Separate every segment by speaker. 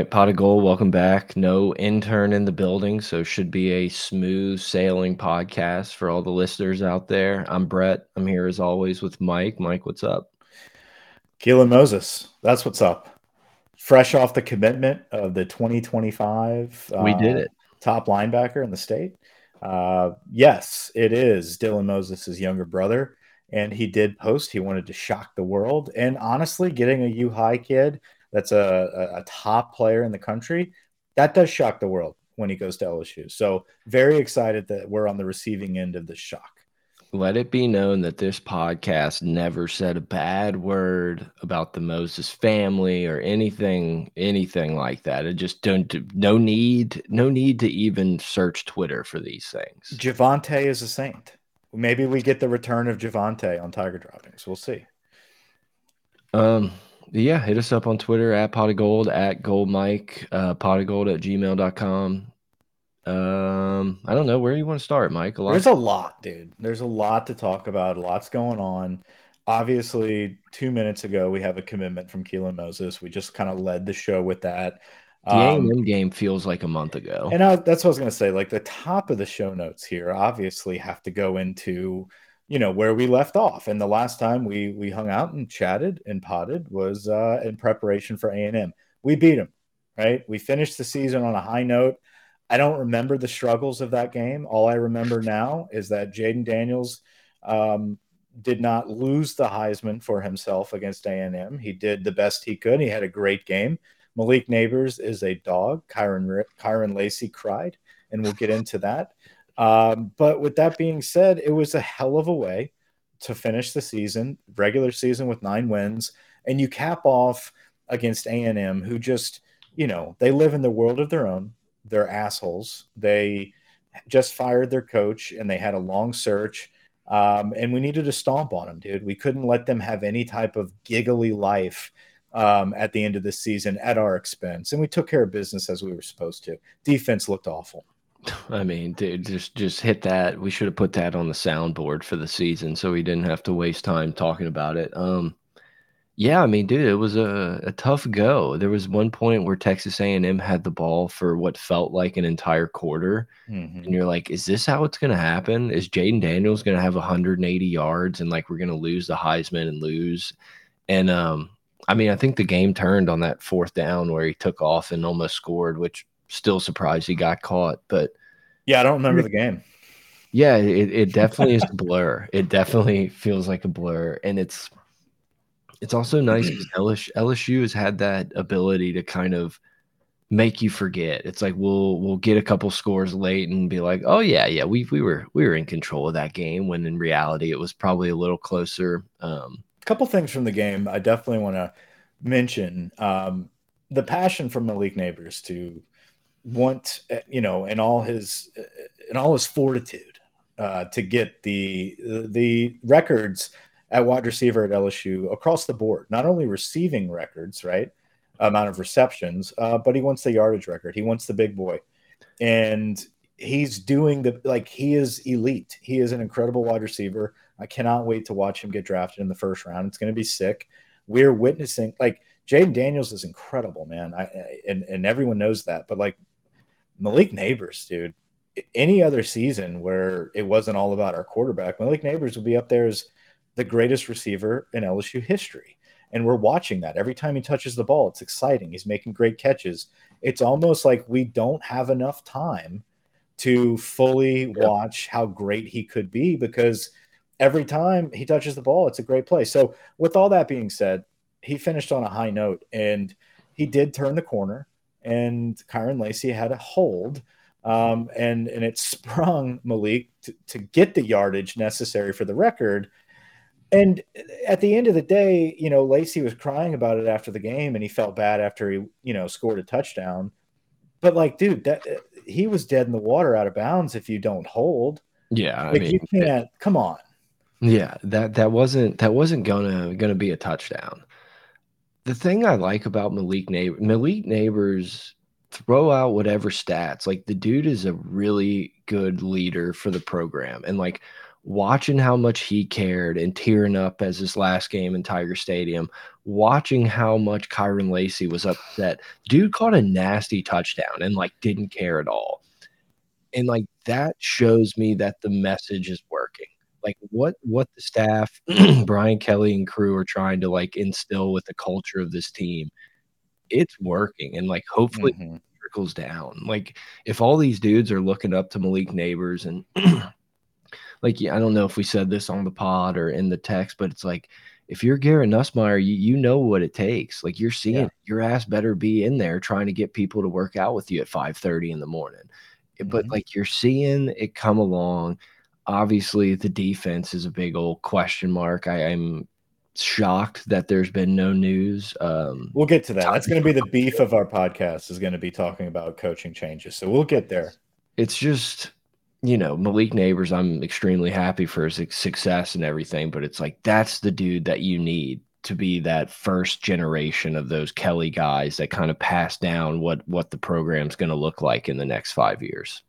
Speaker 1: right, pot of gold. Welcome back. No intern in the building, so should be a smooth sailing podcast for all the listeners out there. I'm Brett. I'm here as always with Mike. Mike, what's up?
Speaker 2: Keelan Moses. That's what's up. Fresh off the commitment of the 2025.
Speaker 1: We did
Speaker 2: uh,
Speaker 1: it.
Speaker 2: Top linebacker in the state. Uh, yes, it is Dylan Moses' younger brother, and he did post. He wanted to shock the world, and honestly, getting a U High kid that's a, a, top player in the country, that does shock the world when he goes to LSU. So very excited that we're on the receiving end of the shock.
Speaker 1: Let it be known that this podcast never said a bad word about the Moses family or anything, anything like that. It just don't no need, no need to even search Twitter for these things.
Speaker 2: Javonte is a saint. Maybe we get the return of Javonte on Tiger Droppings. We'll see.
Speaker 1: Um, yeah, hit us up on Twitter at pot of gold at gold mike, uh, pot of gold at gmail.com. Um, I don't know where you want to start, Mike.
Speaker 2: A There's a lot, dude. There's a lot to talk about. A lot's going on. Obviously, two minutes ago, we have a commitment from Keelan Moses. We just kind of led the show with that.
Speaker 1: The um, game feels like a month ago.
Speaker 2: And I, that's what I was going to say. Like the top of the show notes here obviously have to go into you know where we left off. And the last time we we hung out and chatted and potted was uh in preparation for a&m we beat them right? We finished the season on a high note. I don't remember the struggles of that game. All i remember now is that Jayden Daniels um, did not lose the heisman for himself against a&m he did the best he could. He had a great game. Malik Nabers is a dog. Kyren kyren lacy cried and we'll get into that um, but with that being said, it was a hell of a way to finish the season, regular season with nine wins, and you cap off against A and M, who just you know they live in the world of their own. They're assholes. They just fired their coach, and they had a long search. Um, and we needed to stomp on them, dude. We couldn't let them have any type of giggly life um, at the end of the season at our expense. And we took care of business as we were supposed to. Defense looked awful.
Speaker 1: I mean, dude, just just hit that. We should have put that on the soundboard for the season, so we didn't have to waste time talking about it. Um, yeah, I mean, dude, it was a, a tough go. There was one point where Texas A&M had the ball for what felt like an entire quarter, mm -hmm. and you're like, "Is this how it's going to happen? Is Jayden Daniels going to have 180 yards and like we're going to lose the Heisman and lose?" And um, I mean, I think the game turned on that fourth down where he took off and almost scored, which still surprised he got caught. But
Speaker 2: yeah, I don't remember the game.
Speaker 1: Yeah, it, it definitely is a blur. It definitely feels like a blur. And it's it's also nice because LSU, LSU has had that ability to kind of make you forget. It's like we'll we'll get a couple scores late and be like, oh yeah, yeah, we we were we were in control of that game when in reality it was probably a little closer. Um,
Speaker 2: a couple things from the game I definitely want to mention. Um, the passion from Malik Nabers to want uh, you know in all his in all his fortitude uh, to get the the records at wide receiver at LSU across the board. Not only receiving records, right, amount of receptions, uh, but he wants the yardage record. He wants the big boy, and he's doing the like he is elite. He is an incredible wide receiver. I cannot wait to watch him get drafted in the first round. It's going to be sick. We're witnessing like Jayden Daniels is incredible, man. I, and and everyone knows that, but like Malik Nabers, dude. Any other season where it wasn't all about our quarterback, Malik Nabers would be up there as the greatest receiver in LSU history. And we're watching that every time he touches the ball. It's exciting. He's making great catches. It's almost like we don't have enough time to fully watch how great he could be because every time he touches the ball, it's a great play. So, with all that being said, he finished on a high note and he did turn the corner and Kyren Lacy had a hold. Um, and and it sprung Malik to, to get the yardage necessary for the record. And at the end of the day, you know, Lacy was crying about it after the game, and he felt bad after he, you know, scored a touchdown. But like, dude, that he was dead in the water, out of bounds if you don't hold.
Speaker 1: Yeah,
Speaker 2: like I mean, you can't. It, come on.
Speaker 1: Yeah, that that wasn't that wasn't gonna gonna be a touchdown the thing I like about Malik Neighbor, Malik Nabers throw out whatever stats. Like the dude is a really good leader for the program. And like watching how much he cared and tearing up as his last game in Tiger Stadium, watching how much Kyren Lacy was upset. Dude caught a nasty touchdown and like didn't care at all. And like that shows me that the message is working. Like what what the staff, Brian Kelly and crew are trying to like instill with the culture of this team, it's working. And like hopefully mm -hmm. trickles down. Like if all these dudes are looking up to Malik Nabers and like yeah, I don't know if we said this on the pod or in the text, but it's like if you're Garrett Nussmeier, you, you know what it takes. Like you're seeing yeah. your ass better be in there trying to get people to work out with you at 5:30 in the morning. Mm -hmm. But mm-hmm. like you're seeing it come along. Obviously, the defense is a big old question mark. I, am shocked that there's been no news. Um,
Speaker 2: we'll get to that. That's going to be the beef of our podcast. Is going to be talking about coaching changes. So we'll get there.
Speaker 1: It's just you know, Malik Nabers, I'm extremely happy for his success and everything, but it's like that's the dude that you need to be that first generation of those Kelly guys that kind of pass down what what the program's going to look like in the next 5 years.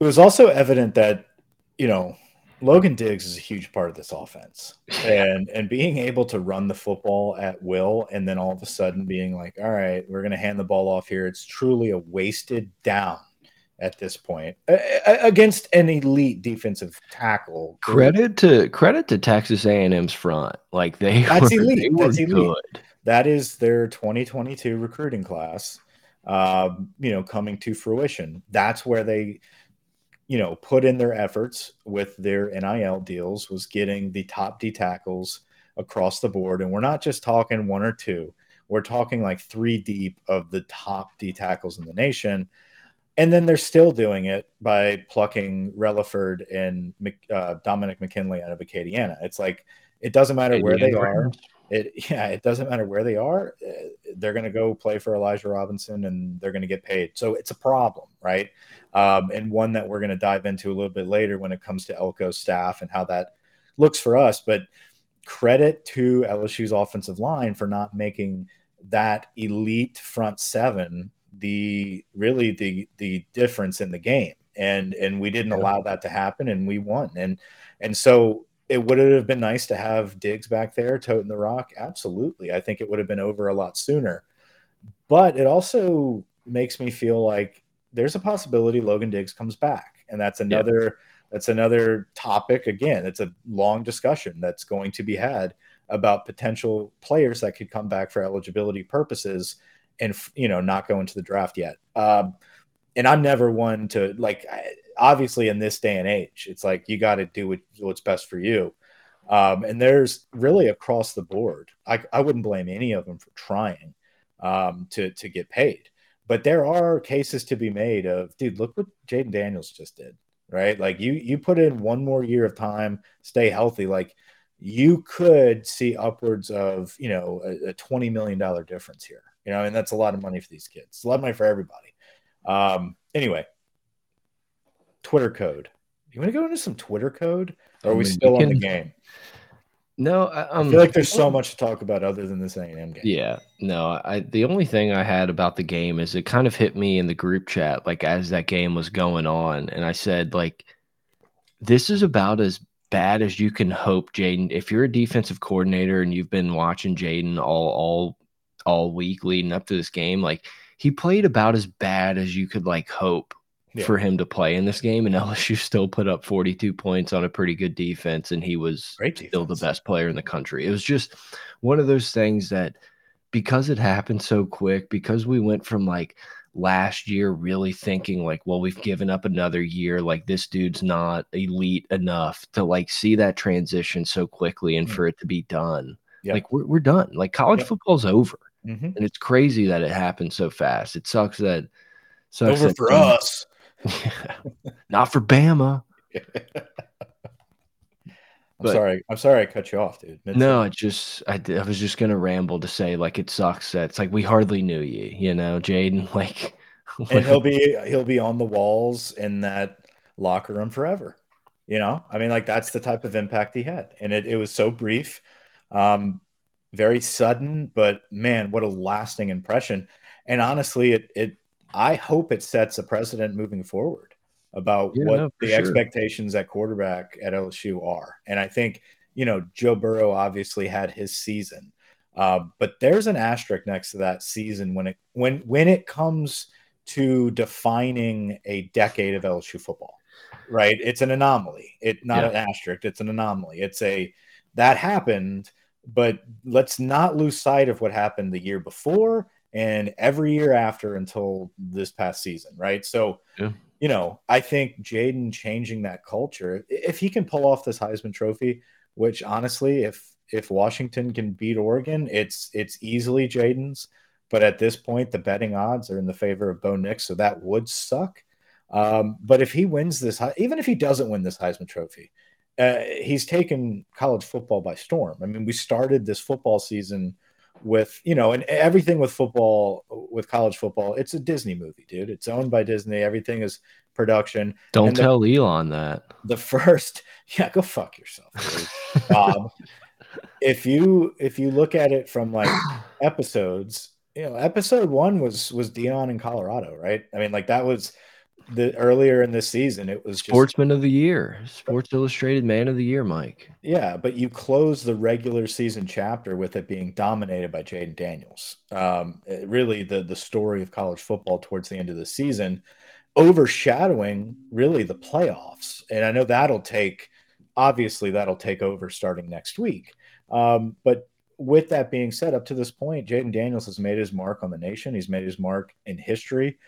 Speaker 2: It was also evident that, you know, Logan Diggs is a huge part of this offense. And and being able to run the football at will and then all of a sudden being like, all right, we're going to hand the ball off here. It's truly a wasted down at this point against an elite defensive tackle.
Speaker 1: Credit to credit to Texas A&M's front. Like they
Speaker 2: That's were, elite. They That's elite. Good. That is their 2022 recruiting class. Um, you know, coming to fruition. That's where they you know, put in their efforts with their NIL deals was getting the top D tackles across the board and we're not just talking one or two. We're talking like 3 deep of the top D tackles in the nation and then they're still doing it by plucking Relaford and uh, Dominick McKinley out of Acadiana. It's like it doesn't matter where they are. It yeah, it doesn't matter where they are. Uh, they're going to go play for Elijah Robinson, and they're going to get paid. So it's a problem, right? Um, and one that we're going to dive into a little bit later when it comes to Elko's staff and how that looks for us. But credit to LSU's offensive line for not making that elite front seven the really the the difference in the game and and we didn't allow that to happen and we won and and so it would have been nice to have Diggs back there toting the rock absolutely i think it would have been over a lot sooner but it also makes me feel like there's a possibility logan diggs comes back and that's another yeah. that's another topic again it's a long discussion that's going to be had about potential players that could come back for eligibility purposes and you know not go into the draft yet. Um, and I'm never one to like. Obviously, in this day and age, it's like you got to do what, what's best for you. Um, and there's really across the board. I, I wouldn't blame any of them for trying um, to to get paid, but there are cases to be made of, dude. Look what Jayden Daniels just did, right? Like you you put in one more year of time, stay healthy, like you could see upwards of you know a, a twenty million dollar difference here. You know, and that's a lot of money for these kids. A lot of money for everybody. Um, anyway, Twitter code. You want to go into some Twitter code? Or are we still can, on the game?
Speaker 1: No, I, um,
Speaker 2: I feel like there's so much to talk about other than this A&M game.
Speaker 1: Yeah, no. I the only thing I had about the game is it kind of hit me in the group chat, like as that game was going on, and I said like, this is about as bad as you can hope, Jayden. If you're a defensive coordinator and you've been watching Jayden all all all week leading up to this game. Like he played about as bad as you could like hope yeah. for him to play in this game, and LSU still put up 42 points on a pretty good defense, and he was still the best player in the country. It was just one of those things that because it happened so quick, because we went from like last year really thinking like well we've given up another year like this dude's not elite enough to like see that transition so quickly and mm. for it to be done yep. like we're, we're done like college yep. football's over Mm-hmm. And it's crazy that it happened so fast. It sucks that
Speaker 2: sucks over that for us.
Speaker 1: Not for Bama.
Speaker 2: I'm but, sorry. I'm sorry I cut you off, dude.
Speaker 1: no, it just I, I was just gonna ramble to say like it sucks that it's like we hardly knew you, you know, Jayden. Like,
Speaker 2: and he'll be he'll be on the walls in that locker room forever. You know, I mean, like that's the type of impact he had, and it it was so brief. Um, very sudden, but man, what a lasting impression. And honestly, it it I hope it sets a precedent moving forward about yeah, what no, the sure. expectations at quarterback at LSU are. And I think, you know, Joe Burrow obviously had his season, Uh, but there's an asterisk next to that season when it when when it comes to defining a decade of LSU football. Right? It's an anomaly. It not yeah. an asterisk. It's an anomaly. It's a that happened, but let's not lose sight of what happened the year before and every year after until this past season. Right? So. Yeah you know, I think Jayden changing that culture, if he can pull off this Heisman Trophy, which honestly, if if Washington can beat Oregon, it's it's easily Jayden's. But at this point, the betting odds are in the favor of Bo Nix, so that would suck. Um, but if he wins this, even if he doesn't win this Heisman Trophy, uh, he's taken college football by storm. I mean, we started this football season with you know, and everything with football, with college football, it's a Disney movie, dude. It's owned by Disney. Everything is production.
Speaker 1: Don't tell Elon that.
Speaker 2: The first, yeah, go fuck yourself, um, if you if you look at it from like episodes, you know, episode one was was Deion in Colorado, right? I mean, like that was the earlier in the season. It was
Speaker 1: just, Sportsman of the Year, Sports Illustrated Man of the Year, Mike.
Speaker 2: Yeah, but you close the regular season chapter with it being dominated by Jayden Daniels. Um, really, the the story of college football towards the end of the season, overshadowing really the playoffs, and I know that'll take obviously that'll take over starting next week. Um, but with that being said, up to this point, Jayden Daniels has made his mark on the nation. He's made his mark in history.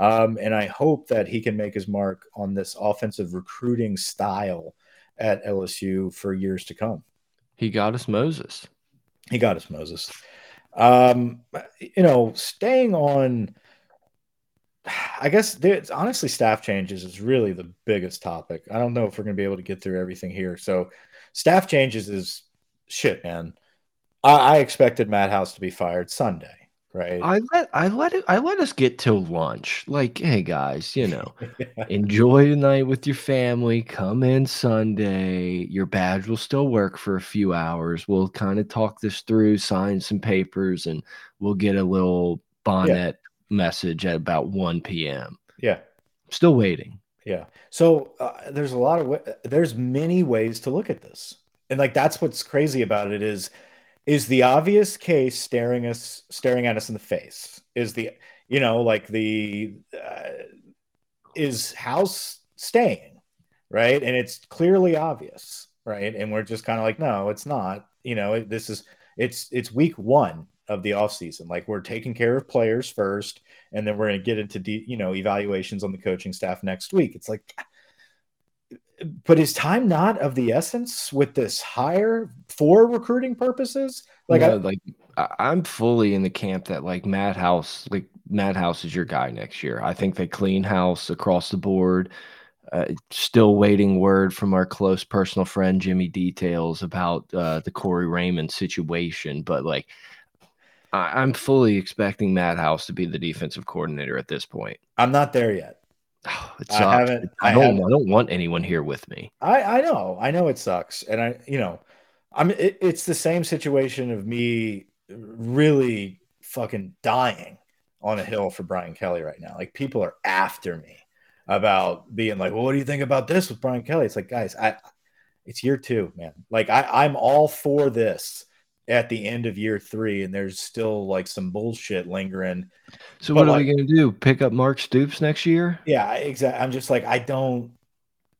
Speaker 2: Um, and I hope that he can make his mark on this offensive recruiting style at LSU for years to come.
Speaker 1: He got us Moses.
Speaker 2: He got us Moses. Um, you know, staying on, I guess there's honestly staff changes is really the biggest topic. I don't know if we're going to be able to get through everything here. So, staff changes is shit, man. I, I expected Matt House to be fired Sunday right?
Speaker 1: I let I let it I let us get to lunch. Like, hey guys, you know, enjoy the night with your family. Come in Sunday. Your badge will still work for a few hours. We'll kind of talk this through, sign some papers, and we'll get a little bonnet yeah. message at about 1 p.m.
Speaker 2: Yeah.
Speaker 1: Still waiting.
Speaker 2: Yeah. So uh, there's a lot of there's many ways to look at this. And like that's what's crazy about it is is the obvious case staring us staring at us in the face? Is the you know like the uh, is house staying right? And it's clearly obvious right? And we're just kind of like no it's not. You know this is it's it's week one of the off season. Like we're taking care of players first and then we're going to get into de- you know evaluations on the coaching staff next week. It's like but is time not of the essence with this hire for recruiting purposes?
Speaker 1: Like, I, like I'm fully in the camp that like Matt House, like Matt House is your guy next year. I think they clean house across the board. Uh, still waiting word from our close personal friend Jimmy Details about uh, the Corey Raymond situation, but like I, I'm fully expecting Matt House to be the defensive coordinator at this point.
Speaker 2: I'm not there yet.
Speaker 1: Oh, it sucks. I haven't. I, don't. Haven't, I don't want anyone here with me.
Speaker 2: I I know. I know it sucks, and I you know, I'm. It, it's the same situation of me really fucking dying on a hill for Brian Kelly right now. Like people are after me about being like, well, what do you think about this with Brian Kelly? It's like, guys, I. It's year two, man. Like I, I'm all for this at the end of year three, and there's still like some bullshit lingering.
Speaker 1: So but what like, are we gonna do? Pick up Mark Stoops next year?
Speaker 2: Yeah, exactly. I'm just like I don't.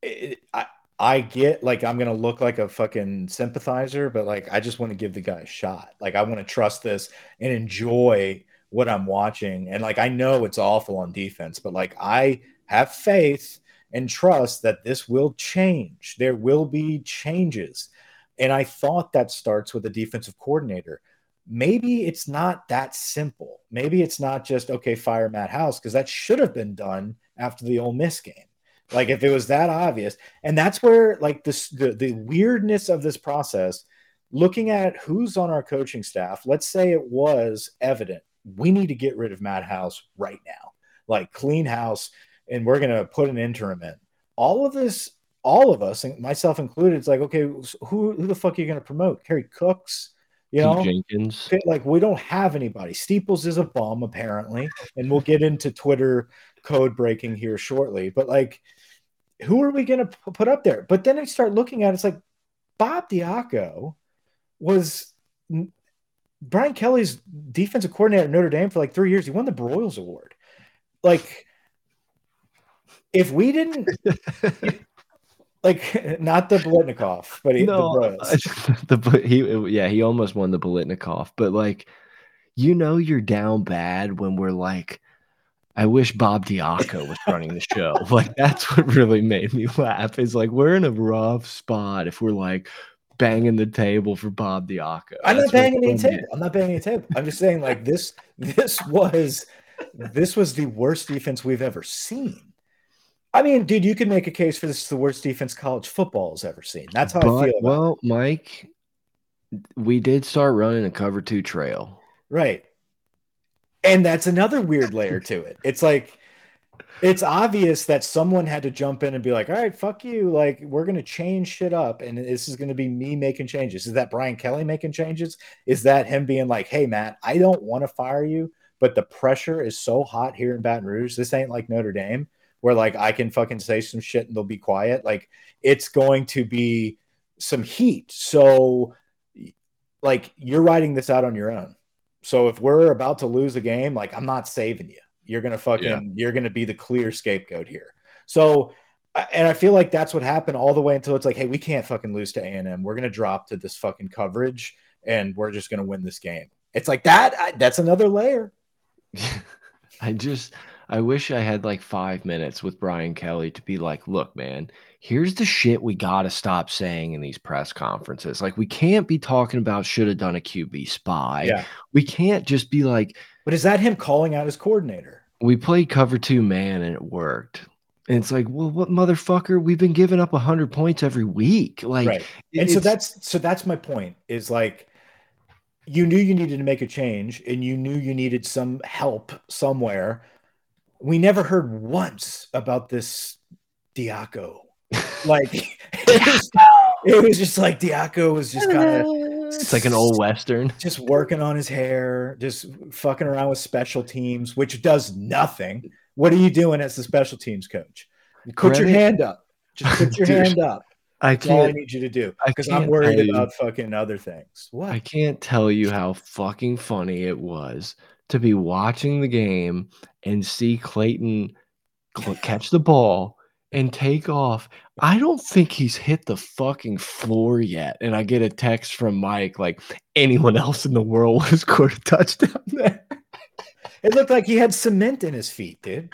Speaker 2: It, I I get like I'm gonna look like a fucking sympathizer, but like I just want to give the guy a shot. Like I want to trust this and enjoy what I'm watching. And like I know it's awful on defense, but like I have faith and trust that this will change. There will be changes. And I thought that starts with a defensive coordinator. Maybe it's not that simple. Maybe it's not just, okay, fire Matt House, because that should have been done after the Ole Miss game. Like if it was that obvious. And that's where like this the, the weirdness of this process, looking at who's on our coaching staff, let's say it was evident. We need to get rid of Matt House right now. Like clean house, and we're gonna put an interim in. All of this all of us, myself included, it's like, okay, who who the fuck are you going to promote? Kerry Cooks, you know,
Speaker 1: Jenkins.
Speaker 2: Like we don't have anybody. Steeples is a bum apparently, and we'll get into Twitter code breaking here shortly. But like, who are we going to put up there? But then I start looking at it, it's like Bob Diaco was Brian Kelly's defensive coordinator at Notre Dame for like three years. He won the Broyles Award. Like, if we didn't, like, not the Biletnikoff, but he,
Speaker 1: no, the, the he yeah he almost won the Biletnikoff, but like, you know, you're down bad when we're like. I wish Bob Diaco was running the show. like that's what really made me laugh. Is like we're in a rough spot if we're like, banging the table for Bob Diaco.
Speaker 2: I'm not banging any table. I'm not banging the table. I'm just saying like this. This was this was the worst defense we've ever seen. I mean, dude, you can make a case for this is the worst defense college football has ever seen. That's how but, I feel.
Speaker 1: well, it. Mike, we did start running a cover two trail,
Speaker 2: right? And that's another weird layer to it. It's like it's obvious that someone had to jump in and be like, all right, fuck you. Like, we're going to change shit up. And this is going to be me making changes. Is that Brian Kelly making changes? Is that him being like, hey, Matt, I don't want to fire you, but the pressure is so hot here in Baton Rouge. This ain't like Notre Dame where like I can fucking say some shit and they'll be quiet. Like, it's going to be some heat. So, like, you're writing this out on your own. So if we're about to lose a game, like, I'm not saving you you're gonna fucking yeah. you're gonna be the clear scapegoat here. So and I feel like that's what happened all the way until it's like, hey, we can't fucking lose to A&M. We're gonna drop to this fucking coverage, and we're just gonna win this game. It's like that. I, that's another layer.
Speaker 1: I just, I wish I had like five minutes with Brian Kelly to be like, look, man, here's the shit we got to stop saying in these press conferences. Like, we can't be talking about should have done a QB spy.
Speaker 2: Yeah.
Speaker 1: We can't just be like,
Speaker 2: but is that him calling out his coordinator?
Speaker 1: we played cover two man and it worked. And it's like, well, what motherfucker? We've been giving up hundred points every week. Like,
Speaker 2: right. and so that's so that's my point. Is like, you knew you needed to make a change, and you knew you needed some help somewhere. We never heard once about this Diaco. Like, it was, it was just like Diaco was just kind of
Speaker 1: it's like an old western.
Speaker 2: Just working on his hair, just fucking around with special teams, which does nothing. What are you doing as the special teams coach? Put your hand up. Just put your Dude, hand up. I can't. all I need you to do because I'm worried about fucking other things. What?
Speaker 1: I can't tell you how fucking funny it was to be watching the game and see Clayton catch the ball and take off. I don't think he's hit the fucking floor yet. And I get a text from Mike like anyone else in the world would have scored a touchdown there.
Speaker 2: it looked like he had cement in his feet, dude.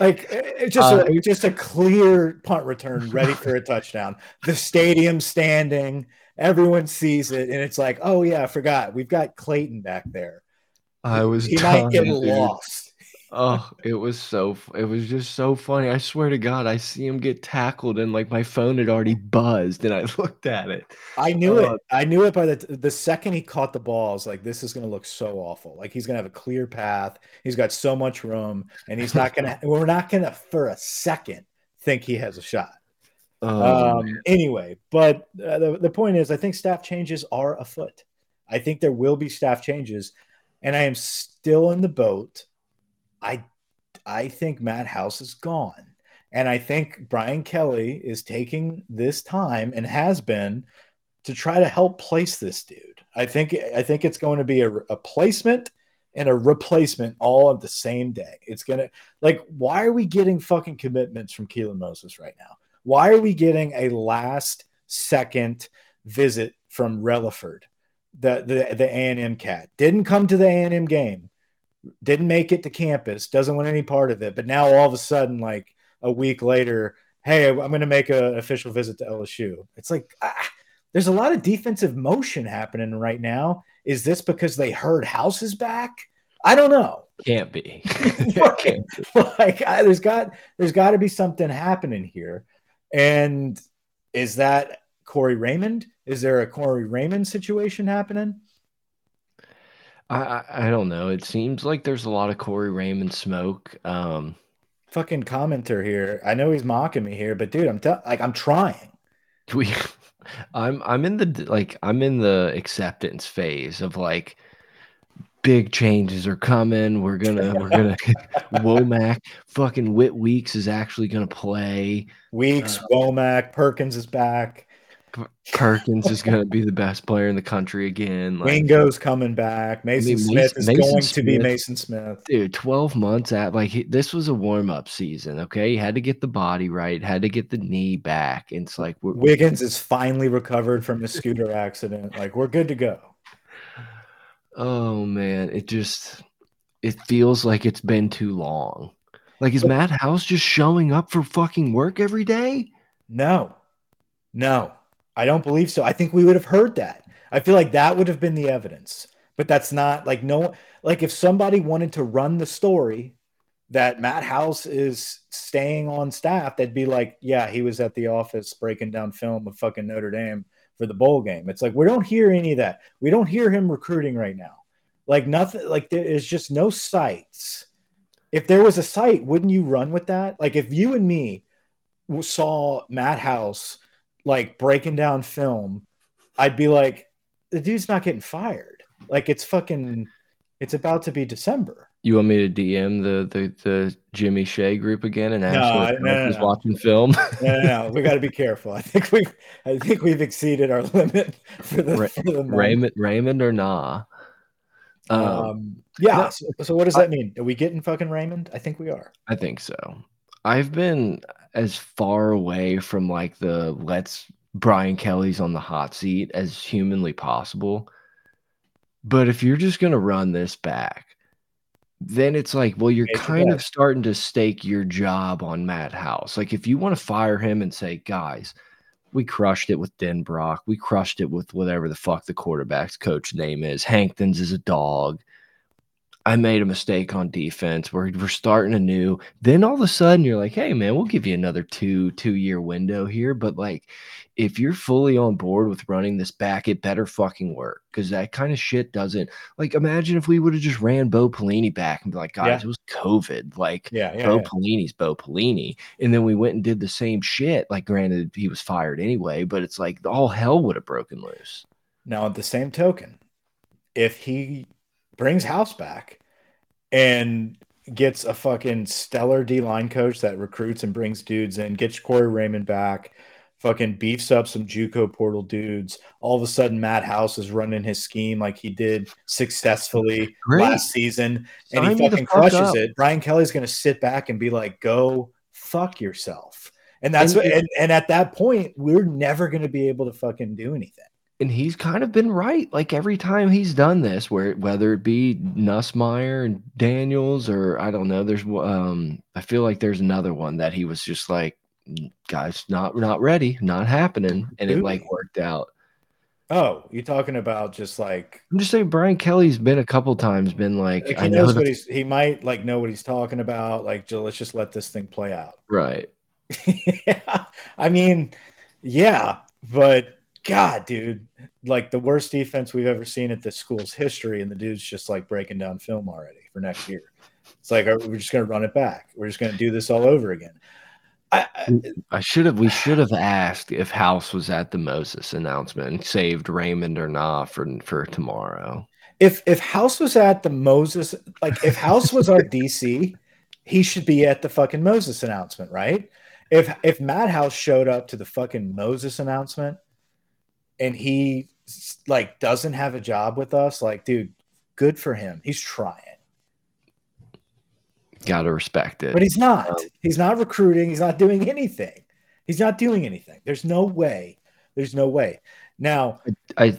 Speaker 2: Like it's just uh, a, just a clear punt return, ready for a touchdown. The stadium standing, everyone sees it, and it's like, oh yeah, I forgot. We've got Clayton back there.
Speaker 1: I was.
Speaker 2: He might get lost.
Speaker 1: Oh, it was so it was just so funny. I swear to God, I see him get tackled and like my phone had already buzzed and I looked at it.
Speaker 2: I knew uh, it. I knew it by the the second he caught the ball. I was like, this is gonna look so awful. Like he's gonna have a clear path. He's got so much room, and he's not gonna. we're not gonna for a second think he has a shot. Oh, um, anyway, but uh, the the point is, I think staff changes are afoot. I think there will be staff changes, and I am still in the boat I I think Matt House is gone. And I think Brian Kelly is taking this time and has been to try to help place this dude. I think I think it's going to be a, a placement and a replacement all of the same day. It's gonna like why are we getting fucking commitments from Keelan Moses right now? Why are we getting a last second visit from Relaford, the the the A and M cat? Didn't come to the A and M game didn't make it to campus, doesn't want any part of it. But now all of a sudden, like a week later, hey, I'm going to make an official visit to LSU. It's like ah, there's a lot of defensive motion happening right now. Is this because they heard House is back? I don't know.
Speaker 1: Can't be.
Speaker 2: Can't be. like I, there's got there's got to be something happening here, and is that Corey Raymond? Is there a Corey Raymond situation happening?
Speaker 1: I, I don't know. It seems like there's a lot of Corey Raymond smoke. Um,
Speaker 2: fucking commenter here. I know he's mocking me here, but dude, I'm like I'm trying.
Speaker 1: We, I'm I'm in the like I'm in the acceptance phase of like big changes are coming. We're gonna we're gonna Womack fucking Whit Weeks is actually gonna play.
Speaker 2: Weeks, uh, Womack, Perkins is back.
Speaker 1: Perkins is going to be the best player in the country again.
Speaker 2: Like, Wingo's coming back. Mason I mean, Smith is Mason going Smith, to be Mason Smith.
Speaker 1: Dude, 12 months at like he, this was a warm up season. Okay. He had to get the body right, had to get the knee back. It's like
Speaker 2: Wiggins is finally recovered from the scooter accident. Like we're good to go.
Speaker 1: Oh, man. It just, it feels like it's been too long. Like, is Matt House just showing up for fucking work every day?
Speaker 2: No, no. I don't believe so. I think we would have heard that. I feel like that would have been the evidence. But that's not like no like if somebody wanted to run the story that Matt House is staying on staff, they'd be like, yeah, he was at the office breaking down film of fucking Notre Dame for the bowl game. It's like we don't hear any of that. We don't hear him recruiting right now. Like nothing like there is just no sites. If there was a site, wouldn't you run with that? Like if you and me saw Matt House like breaking down film, I'd be like, the dude's not getting fired. Like it's fucking, it's about to be December.
Speaker 1: You want me to DM the the, the Jimmy Shea group again and ask no, no, no, no, watching film?
Speaker 2: no, no, no. we got to be careful. I think we, I think we've exceeded our limit for the, Ra for the
Speaker 1: Raymond, Raymond or nah.
Speaker 2: Um, um yeah. So, so, what does that mean? Are we getting fucking Raymond? I think we are.
Speaker 1: I think so. I've been as far away from like the let's Brian Kelly's on the hot seat as humanly possible. But if you're just going to run this back, then it's like, well, you're kind of starting to stake your job on Matt House. Like, if you want to fire him and say, guys, we crushed it with Denbrock, we crushed it with whatever the fuck the quarterback's coach name is. Hankton's is a dog. I made a mistake on defense. We're we're starting anew. Then all of a sudden you're like, hey man, we'll give you another two two year window here. But like, if you're fully on board with running this back, it better fucking work because that kind of shit doesn't like. Imagine if we would have just ran Bo Pelini back and be like, guys, yeah. it was COVID. Like,
Speaker 2: yeah, yeah
Speaker 1: Bo
Speaker 2: yeah.
Speaker 1: Pelini's Bo Pelini, and then we went and did the same shit. Like, granted, he was fired anyway, but it's like all hell would have broken loose.
Speaker 2: Now, at the same token, if he brings House back and gets a fucking stellar D line coach that recruits and brings dudes in, gets Corey Raymond back, fucking beefs up some JUCO portal dudes. All of a sudden, Matt House is running his scheme like he did successfully Great. last season, and Sign he fucking crushes up. it. Brian Kelly's going to sit back and be like, "Go fuck yourself." And that's and, what, and, and at that point, we're never going to be able to fucking do anything
Speaker 1: and he's kind of been right like every time he's done this where whether it be nussmeier and daniels or i don't know there's um i feel like there's another one that he was just like guys not not ready not happening and it like worked out.
Speaker 2: Oh you talking about just like
Speaker 1: i'm just saying brian kelly's been a couple times been like,
Speaker 2: like he knows what he's he might like know what he's talking about like let's just let this thing play out.
Speaker 1: Right.
Speaker 2: Yeah i mean yeah but God, dude, like the worst defense we've ever seen at this school's history, and the dude's just like breaking down film already for next year. It's like we're just going to run it back. We're just going to do this all over again.
Speaker 1: I, I, mm, I should have. We should have asked if House was at the Moses announcement and saved Raymond or not for for tomorrow.
Speaker 2: If if House was at the Moses, like if House was our DC, he should be at the fucking Moses announcement, right? If if Matt House showed up to the fucking Moses announcement and he like doesn't have a job with us, like, dude, good for him. He's trying.
Speaker 1: Gotta respect it.
Speaker 2: But he's not. Um, he's not recruiting. He's not doing anything. He's not doing anything. There's no way. There's no way. Now,
Speaker 1: I,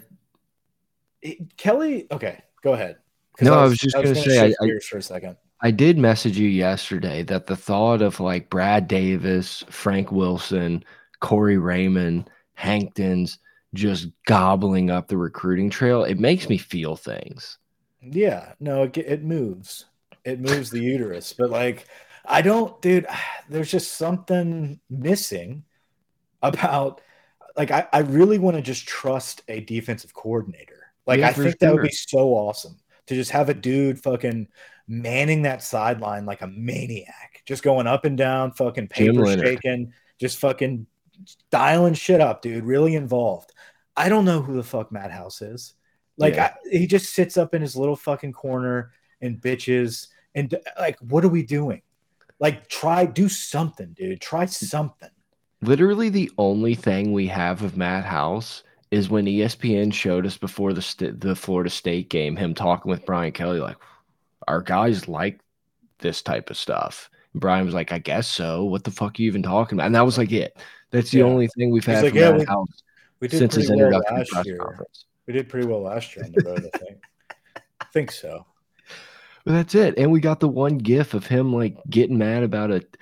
Speaker 2: I Kelly. Okay, go ahead.
Speaker 1: No, I was, I was just I was gonna, say.
Speaker 2: I, I, for a second.
Speaker 1: I did message you yesterday that the thought of like Brad Davis, Frank Wilson, Corey Raymond, Hankton's, just gobbling up the recruiting trail, it makes me feel things.
Speaker 2: Yeah, no, it, it moves. It moves the uterus, but like I don't, dude. There's just something missing about. Like I, I really want to just trust a defensive coordinator. Like yeah, I think sure. that would be so awesome to just have a dude fucking manning that sideline like a maniac, just going up and down, fucking paper shaking, just fucking dialing shit up, dude. Really involved. I don't know who the fuck Matt House is. Like yeah. I, he just sits up in his little fucking corner and bitches and like what are we doing? Like try do something, dude. Try something.
Speaker 1: Literally, the only thing we have of Matt House is when ESPN showed us before the the Florida State game him talking with Brian Kelly like our guys like this type of stuff. And Brian was like, I guess so. What the fuck are you even talking about? And that was like it. That's the yeah. only thing we've had like, from yeah, we, House we did since his well last
Speaker 2: year. Conference. We did pretty well last year on the road, I think. I think so.
Speaker 1: But that's it. And we got the one gif of him like getting mad about it.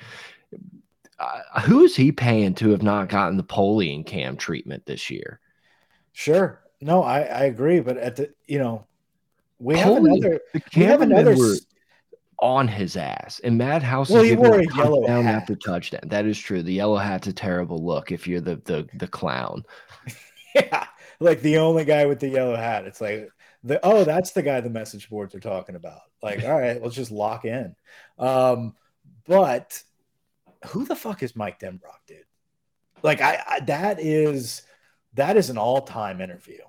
Speaker 1: Uh, who is he paying to have not gotten the Polian cam treatment this year?
Speaker 2: Sure. No, I, I agree. But at the, you know, we have another, we have another
Speaker 1: on his ass. And Matt House well, he wore a yellow down hat. after touchdown. That is true. The yellow hat's a terrible look if you're the the the clown.
Speaker 2: yeah, like the only guy with the yellow hat. It's like the oh, that's the guy the message boards are talking about. Like, all right, let's just lock in. Um, but who the fuck is Mike Denbrock, dude? Like, I, I that is that is an all time interview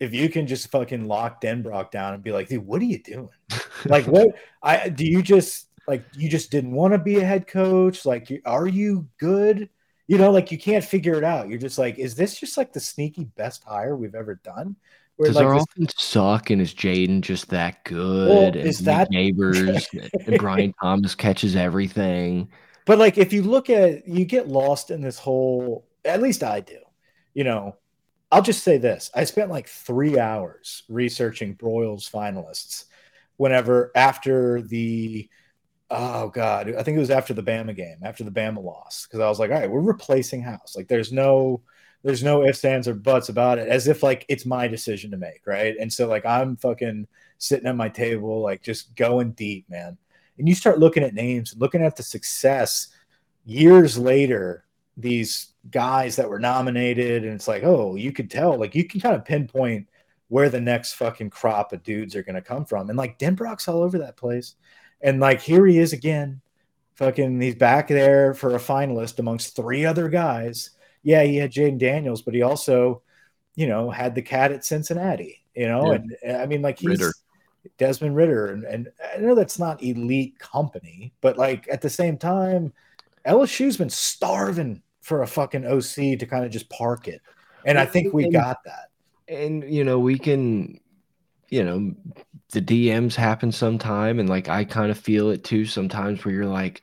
Speaker 2: if you can just fucking lock Denbrock down and be like, dude, what are you doing? like, what? I do you just like you just didn't want to be a head coach? Like, are you good? You know, like you can't figure it out. You're just like, is this just like the sneaky best hire we've ever done?
Speaker 1: Where, Does like, our this... offense suck and is Jayden just that good? Well, and is that Nabers and Brian Thomas catches everything?
Speaker 2: But like, if you look at, you get lost in this whole. At least I do. You know, I'll just say this: I spent like three hours researching Broyles finalists. Whenever after the oh god, I think it was after the Bama game, after the Bama loss, because I was like, all right, we're replacing House. Like, there's no there's no ifs, ands, or buts about it, as if like it's my decision to make, right? And so like I'm fucking sitting at my table, like just going deep, man. And you start looking at names, looking at the success years later these guys that were nominated, and it's like, oh, you could tell, like you can kind of pinpoint where the next fucking crop of dudes are going to come from, and like Denbrock's all over that place, and like here he is again, fucking, he's back there for a finalist amongst three other guys. Yeah, he had Jayden Daniels, but he also, you know, had the cat at Cincinnati, you know, yeah. and I mean, like he's. Ridder. Desmond Ridder and, and I know that's not elite company, but like at the same time, LSU's been starving for a fucking OC to kind of just park it. And I think we got that.
Speaker 1: And you know, we can you know, the DMs happen sometime and like I kind of feel it too sometimes where you're like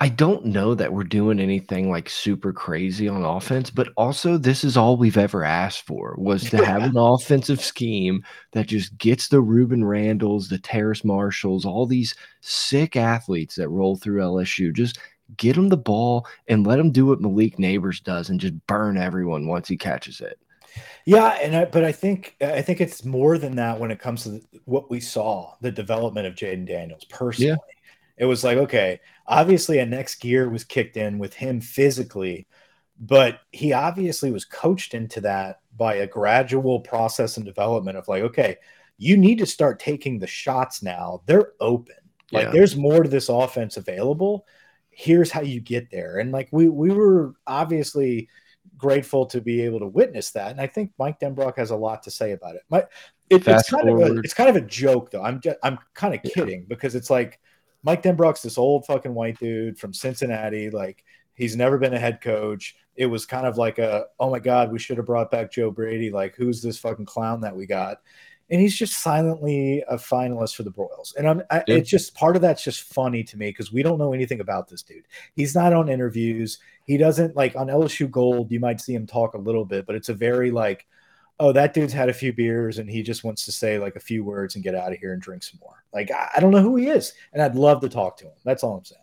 Speaker 1: I don't know that we're doing anything like super crazy on offense, but also this is all we've ever asked for was to have an offensive scheme that just gets the Rueben Randles, the Terrace Marshalls, all these sick athletes that roll through LSU. Just get him the ball and let him do what Malik Nabers does and just burn everyone once he catches it.
Speaker 2: Yeah, and I, but I think I think it's more than that when it comes to what we saw the development of Jayden Daniels personally. Yeah. It was like okay, obviously a next gear was kicked in with him physically, but he obviously was coached into that by a gradual process and development of like okay, you need to start taking the shots now. They're open. Like yeah. there's more to this offense available here's how you get there. And like we we were obviously grateful to be able to witness that. And I think Mike Denbrock has a lot to say about it. My, it it's kind forward. of a, it's kind of a joke though. I'm just, I'm kind of kidding yeah. because it's like Mike Denbrock's this old fucking white dude from Cincinnati. Like he's never been a head coach. It was kind of like a oh my god, we should have brought back Joe Brady. Like who's this fucking clown that we got? And he's just silently a finalist for the Broyles. And I'm, I, it's just part of that's just funny to me because we don't know anything about this dude. He's not on interviews. He doesn't like on LSU Gold. You might see him talk a little bit, but it's a very like, oh, that dude's had a few beers and he just wants to say like a few words and get out of here and drink some more. Like I, I don't know who he is, and I'd love to talk to him. That's all I'm saying.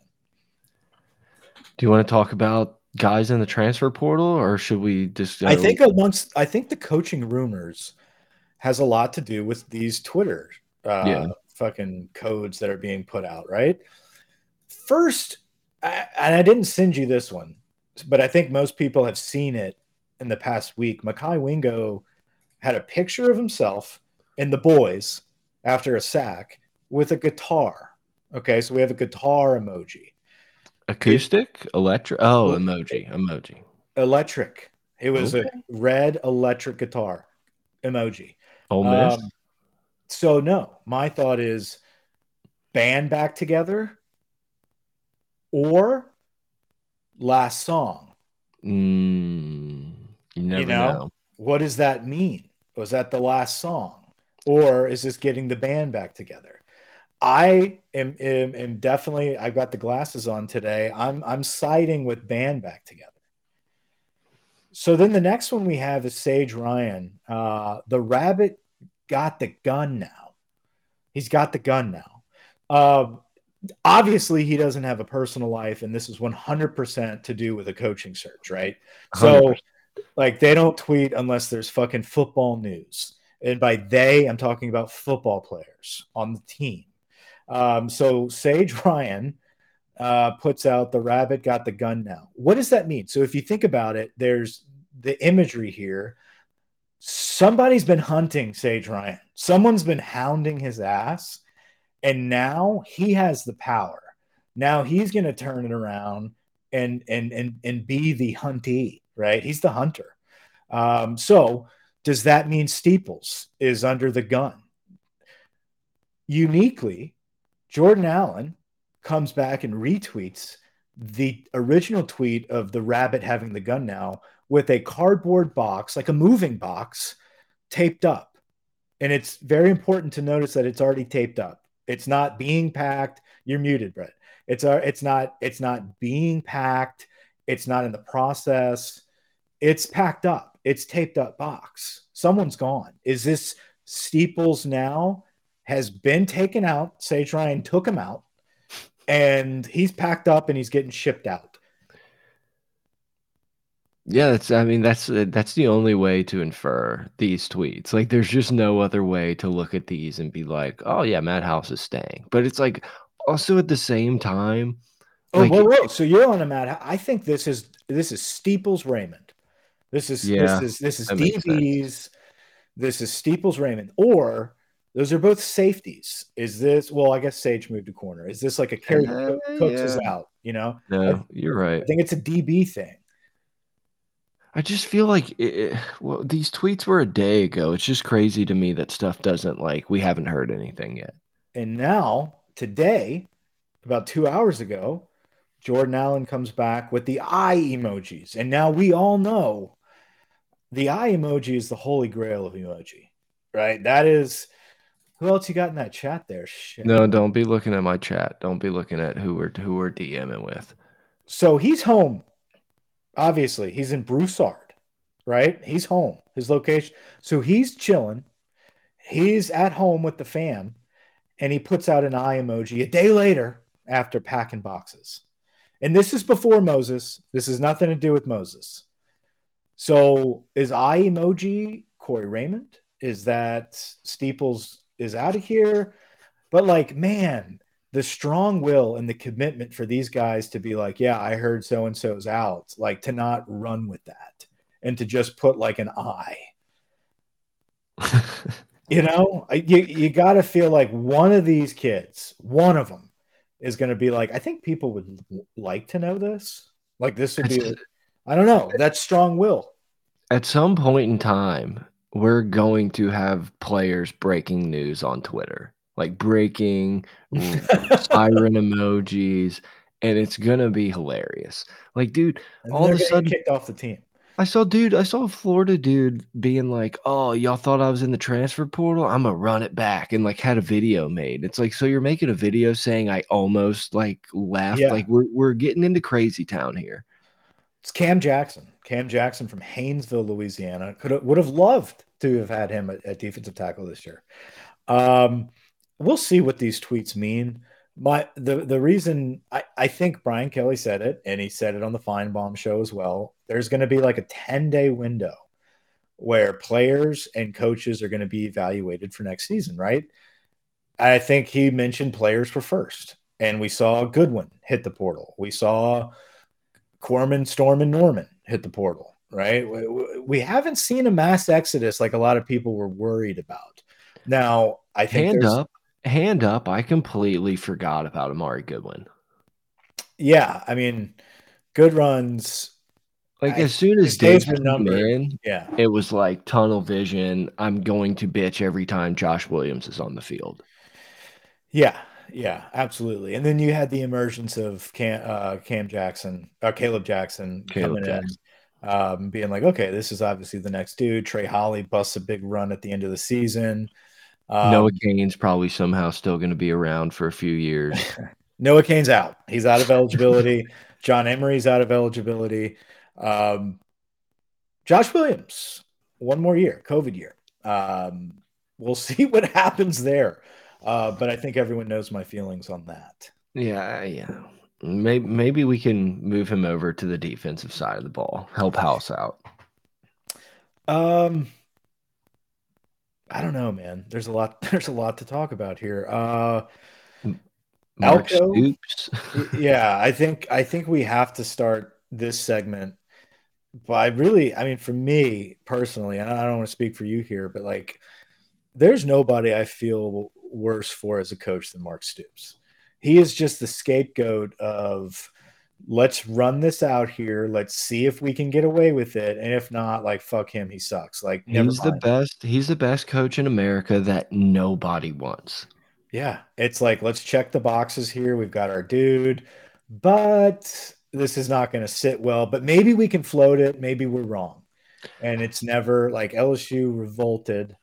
Speaker 1: Do you want to talk about guys in the transfer portal, or should we just?
Speaker 2: I think amongst I think the coaching rumors has a lot to do with these Twitter uh, yeah. fucking codes that are being put out, right? First, I, and I didn't send you this one, but I think most people have seen it in the past week. Mekhi Wingo had a picture of himself and the boys after a sack with a guitar. Okay, so we have a guitar emoji.
Speaker 1: Acoustic, electric. Oh, emoji, emoji.
Speaker 2: Electric. It was okay. a red electric guitar emoji.
Speaker 1: Ole Miss. Um,
Speaker 2: so no, my thought is band back together or last song.
Speaker 1: Mm, you never
Speaker 2: you know?
Speaker 1: know.
Speaker 2: What does that mean? Was that the last song? Or is this getting the band back together? I am, am, am definitely I've got the glasses on today. I'm I'm siding with band back together. So then the next one we have is Sage Ryan. Uh, the rabbit got the gun now. He's got the gun now. Uh, obviously, he doesn't have a personal life, and this is 100% to do with a coaching search, right? 100%. So, like, they don't tweet unless there's fucking football news. And by they, I'm talking about football players on the team. Um, so, Sage Ryan uh, puts out the rabbit got the gun now. What does that mean? So, if you think about it, there's the imagery here somebody's been hunting Sage Ryan. Someone's been hounding his ass, and now he has the power. Now he's going to turn it around and and and and be the huntee, right? He's the hunter. Um, so does that mean Steeples is under the gun? Uniquely, Jordan Allen comes back and retweets the original tweet of the rabbit having the gun now with a cardboard box, like a moving box, taped up. And it's very important to notice that it's already taped up. It's not being packed. You're muted, Brett. It's uh, it's not it's not being packed. It's not in the process. It's packed up. It's taped up box. Someone's gone. Is this Steeples now has been taken out? Sage Ryan took him out, and he's packed up and he's getting shipped out.
Speaker 1: Yeah, that's I mean that's uh, that's the only way to infer these tweets. Like there's just no other way to look at these and be like, "Oh yeah, Matt House is staying." But it's like also at the same time
Speaker 2: Oh, like, whoa, whoa. So you're on a Matt I think this is this is Steeples Raymond. This is yeah, this is this is DB's this is Steeples Raymond or those are both safeties. Is this well? I guess Sage moved to corner. Is this like a Kerry uh, Cooks yeah. is out? You know,
Speaker 1: no, I, you're right.
Speaker 2: I think it's a DB thing.
Speaker 1: I just feel like it, well, these tweets were a day ago. It's just crazy to me that stuff doesn't like we haven't heard anything yet.
Speaker 2: And now today, about two hours ago, Jordan Allen comes back with the eye emojis, and now we all know the eye emoji is the holy grail of emoji, right? That is. Who else you got in that chat there? Shit.
Speaker 1: No, don't be looking at my chat. Don't be looking at who we're who we're DMing with.
Speaker 2: So he's home obviously he's in Broussard, right? He's home, his location. So he's chilling. He's at home with the fam, and he puts out an eye emoji a day later after packing boxes. And this is before Moses. This has nothing to do with Moses. So is eye emoji Corey Raymond? Is that Steeples is out of here? But like, man, the strong will and the commitment for these guys to be like, yeah, I heard so and so's out, like to not run with that and to just put like an eye. you know, you, you got to feel like one of these kids, one of them is going to be like, I think people would like to know this. Like, this would be, I don't know, that's strong will.
Speaker 1: At some point in time, we're going to have players breaking news on Twitter like breaking siren emojis, and it's gonna be hilarious. Like, dude,
Speaker 2: and all of a sudden kicked off the team.
Speaker 1: I saw, dude, I saw a Florida dude being like, "Oh, y'all thought I was in the transfer portal? I'm gonna run it back," and like had a video made. It's like, so you're making a video saying I almost like left. Yeah. Like we're we're getting into crazy town here.
Speaker 2: It's Cam Jackson. Cam Jackson from Haynesville, Louisiana. Could would have loved to have had him at, at defensive tackle this year. Um, we'll see what these tweets mean. My the the reason I, I think Brian Kelly said it, and he said it on the Finebaum show as well. There's going to be like a 10 day window where players and coaches are going to be evaluated for next season, right? I think he mentioned players were first, and we saw Goodwin hit the portal. We saw Corman, Storm, and Norman hit the portal, right? We, we haven't seen a mass exodus like a lot of people were worried about. Now, I think
Speaker 1: hand up hand up, I completely forgot about Armoni Goodwin.
Speaker 2: Yeah, I mean, good runs.
Speaker 1: Like I, as soon as Dave came in,
Speaker 2: yeah,
Speaker 1: it was like tunnel vision. I'm going to bitch every time Josh Williams is on the field.
Speaker 2: Yeah, yeah, absolutely. And then you had the emergence of Cam, uh, Cam Jackson, uh, Caleb Jackson
Speaker 1: Caleb coming Jackson.
Speaker 2: um, being like, okay, this is obviously the next dude. Trey Holly busts a big run at the end of the season.
Speaker 1: Um, Noah Cain's probably somehow still going to be around for a few years.
Speaker 2: Noah Cain's out. He's out of eligibility. John Emery's out of eligibility. Um, Josh Williams, one more year, COVID year. Um, we'll see what happens there. Uh, but I think everyone knows my feelings on that.
Speaker 1: Yeah, yeah. Maybe maybe we can move him over to the defensive side of the ball, help House out.
Speaker 2: Um, I don't know, man. There's a lot. There's a lot to talk about here. Uh,
Speaker 1: Mark Stoops.
Speaker 2: yeah, I think I think we have to start this segment by really. I mean, for me personally, I don't want to speak for you here, but like, there's nobody I feel worse for as a coach than Mark Stoops he is just the scapegoat of let's run this out here. Let's see if we can get away with it. And if not, like fuck him, he sucks. Like
Speaker 1: he's the best, he's the best coach in America that nobody wants.
Speaker 2: Yeah. It's like let's check the boxes here. We've got our dude, but this is not going to sit well. But maybe we can float it. Maybe we're wrong. And it's never like LSU revolted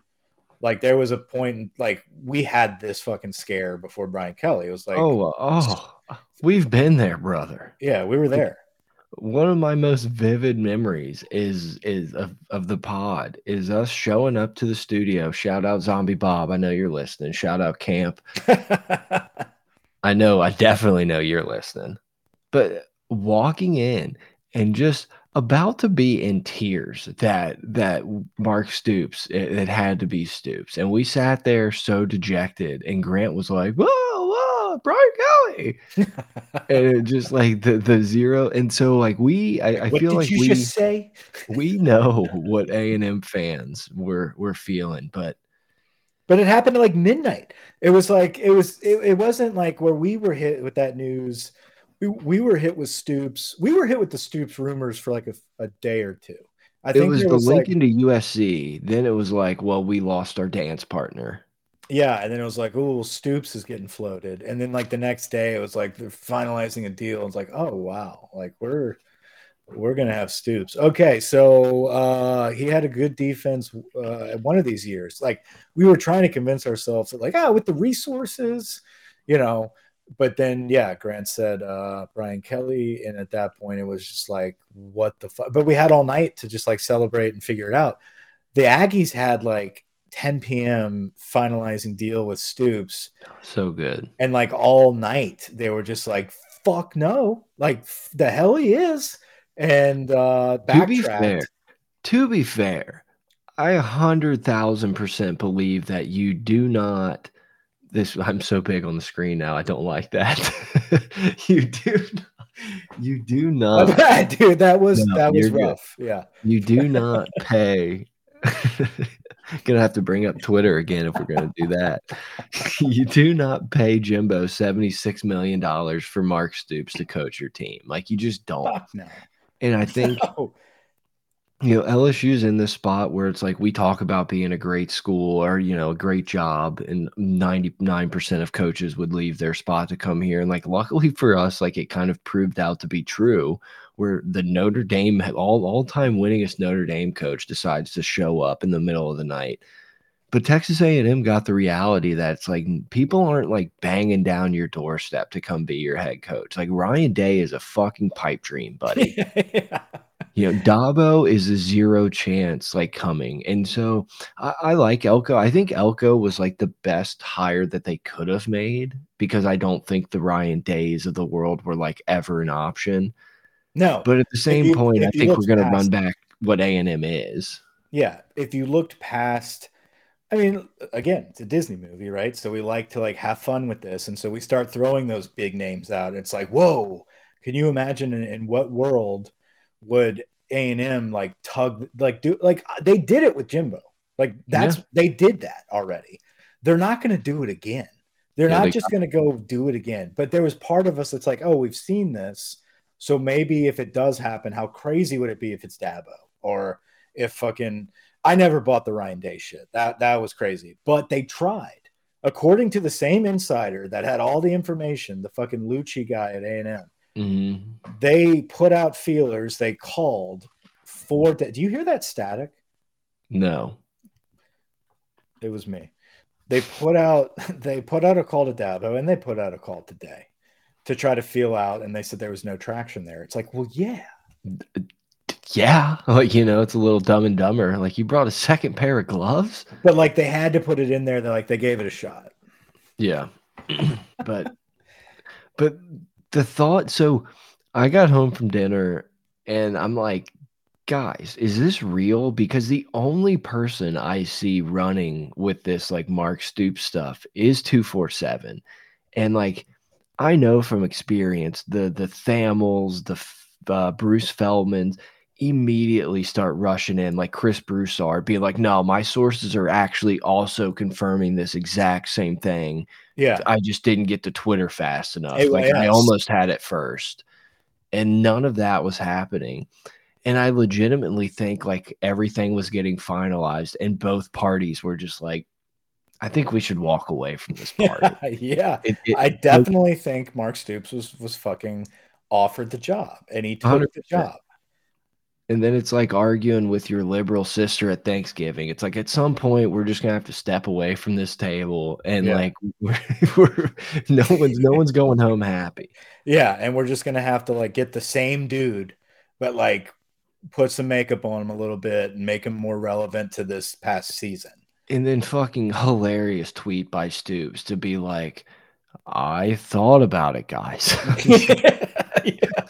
Speaker 2: like there was a point like we had this fucking scare before Brian Kelly. It was like
Speaker 1: oh oh we've been there, brother.
Speaker 2: Yeah, we were there.
Speaker 1: One of my most vivid memories is is of, of the pod is us showing up to the studio. Shout out Zombie Bob. I know you're listening. Shout out Camp. I know, I definitely know you're listening. But walking in and just about to be in tears that that Mark Stoops it, it, had to be Stoops and we sat there so dejected and Grant was like whoa whoa Brian Kelly and it just like the the zero and so like we I, I feel like we
Speaker 2: say
Speaker 1: we know what A and M fans were were feeling but
Speaker 2: but it happened at like midnight it was like it was it, it wasn't like where we were hit with that news we, we were hit with Stoops. We were hit with the Stoops rumors for like a, a day or two.
Speaker 1: I think it think was the was Lincoln like, to USC. Then it was like, well, we lost our dance partner.
Speaker 2: Yeah, and then it was like, oh, Stoops is getting floated, and then like the next day, it was like they're finalizing a deal. It's like, oh wow, like we're we're gonna have Stoops. Okay, so uh, he had a good defense uh, one of these years. Like we were trying to convince ourselves that, like, ah, oh, with the resources, you know, but then yeah, Grant said uh, Brian Kelly, and at that point it was just like, what the fuck? But we had all night to just like celebrate and figure it out. The Aggies had like 10 p.m. finalizing deal with Stoops.
Speaker 1: So good.
Speaker 2: And like all night they were just like, fuck no, like the hell he is. And uh
Speaker 1: to be fair, to be fair, I a hundred thousand percent believe that you do not this I'm so big on the screen now. I don't like that. you do you do not
Speaker 2: dude that was no, that was rough. Good. Yeah.
Speaker 1: You do not pay gonna have to bring up Twitter again if we're gonna do that. you do not pay Jimbo $76 million for Mark Stoops to coach your team. Like you just don't. No. And I think no you know LSU's in this spot where it's like we talk about being a great school or you know a great job and 99% of coaches would leave their spot to come here and like luckily for us like it kind of proved out to be true where the Notre Dame all all-time winningest Notre Dame coach decides to show up in the middle of the night but Texas A&M got the reality that it's like people aren't like banging down your doorstep to come be your head coach. Like Ryan Day is a fucking pipe dream, buddy. yeah you know, Dabo is a zero chance like coming. And so I, I, like Elko. I think Elko was like the best hire that they could have made because I don't think the Ryan Days of the world were like ever an option.
Speaker 2: No.
Speaker 1: But at the same you, point, I think we're going to run back what A&M is.
Speaker 2: Yeah. If you looked past I mean, again, it's a Disney movie, right? So we like to like have fun with this. And so we start throwing those big names out. It's like, whoa, can you imagine in, in what world would A and M like tug like do like they did it with Jimbo. Like that's yeah. they did that already. They're not going to do it again. They're yeah, not they just going to go do it again. But there was part of us that's like, oh, we've seen this. So maybe if it does happen, how crazy would it be if it's Dabo or if fucking I never bought the Ryan Day shit. That that was crazy. But they tried. According to the same insider that had all the information, the fucking Lucci guy at A&M,
Speaker 1: Mm-hmm.
Speaker 2: They put out feelers, they called before. Do you hear that static?
Speaker 1: No.
Speaker 2: It was me. They put out they put out a call to Dabo and they put out a call today to try to feel out, and they said there was no traction there. It's like, well, yeah,
Speaker 1: yeah, like you know, it's a little dumb and dumber. Like you brought a second pair of gloves,
Speaker 2: but like they had to put it in there. That like they gave it a shot.
Speaker 1: Yeah, but but the thought. So I got home from dinner and I'm like, guys, is this real? Because the only person I see running with this like Mark Stoops stuff is 247. And like I know from experience the the Thamels, the uh, Bruce Feldmans immediately start rushing in like Chris Broussard being like, no, my sources are actually also confirming this exact same thing.
Speaker 2: Yeah.
Speaker 1: I just didn't get to Twitter fast enough. like I almost had it first. And none of that was happening. And I legitimately think like everything was getting finalized and both parties were just like, I think we should walk away from this party.
Speaker 2: yeah. It, it, I definitely think Mark Stoops was was fucking offered the job and he took 100%. the job.
Speaker 1: And then it's like arguing with your liberal sister at Thanksgiving. It's like at some point we're just gonna have to step away from this table and yeah. like we're, we're no one's no one's going home happy.
Speaker 2: Yeah, and we're just gonna have to like get the same dude, but like put some makeup on him a little bit and make him more relevant to this past season.
Speaker 1: And then fucking hilarious tweet by Stoops to be like, I thought about it, guys.
Speaker 2: yeah.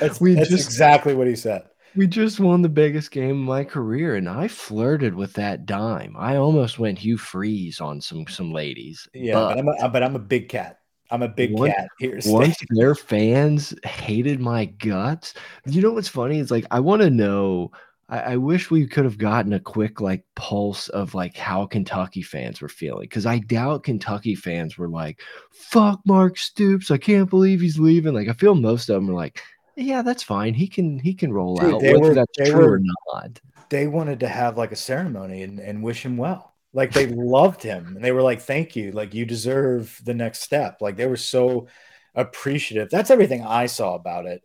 Speaker 2: That's, we that's just, exactly what he said.
Speaker 1: We just won the biggest game of my career, and I flirted with that dime. I almost went Hugh Freeze on some some ladies.
Speaker 2: Yeah, but, but I'm a, uh, but I'm a big cat. I'm a big once, cat. Here's
Speaker 1: once their fans hated my guts. You know what's funny? It's like I want to know. I, I, wish we could have gotten a quick like pulse of like how Kentucky fans were feeling because I doubt Kentucky fans were like, "Fuck Mark Stoops! I can't believe he's leaving." Like I feel most of them are like, yeah, that's fine. He can he can roll Dude, out whether were, that's true were, or not.
Speaker 2: They wanted to have like a ceremony and, and wish him well. Like they loved him and they were like, "Thank you. Like you deserve the next step." Like they were so appreciative. That's everything I saw about it.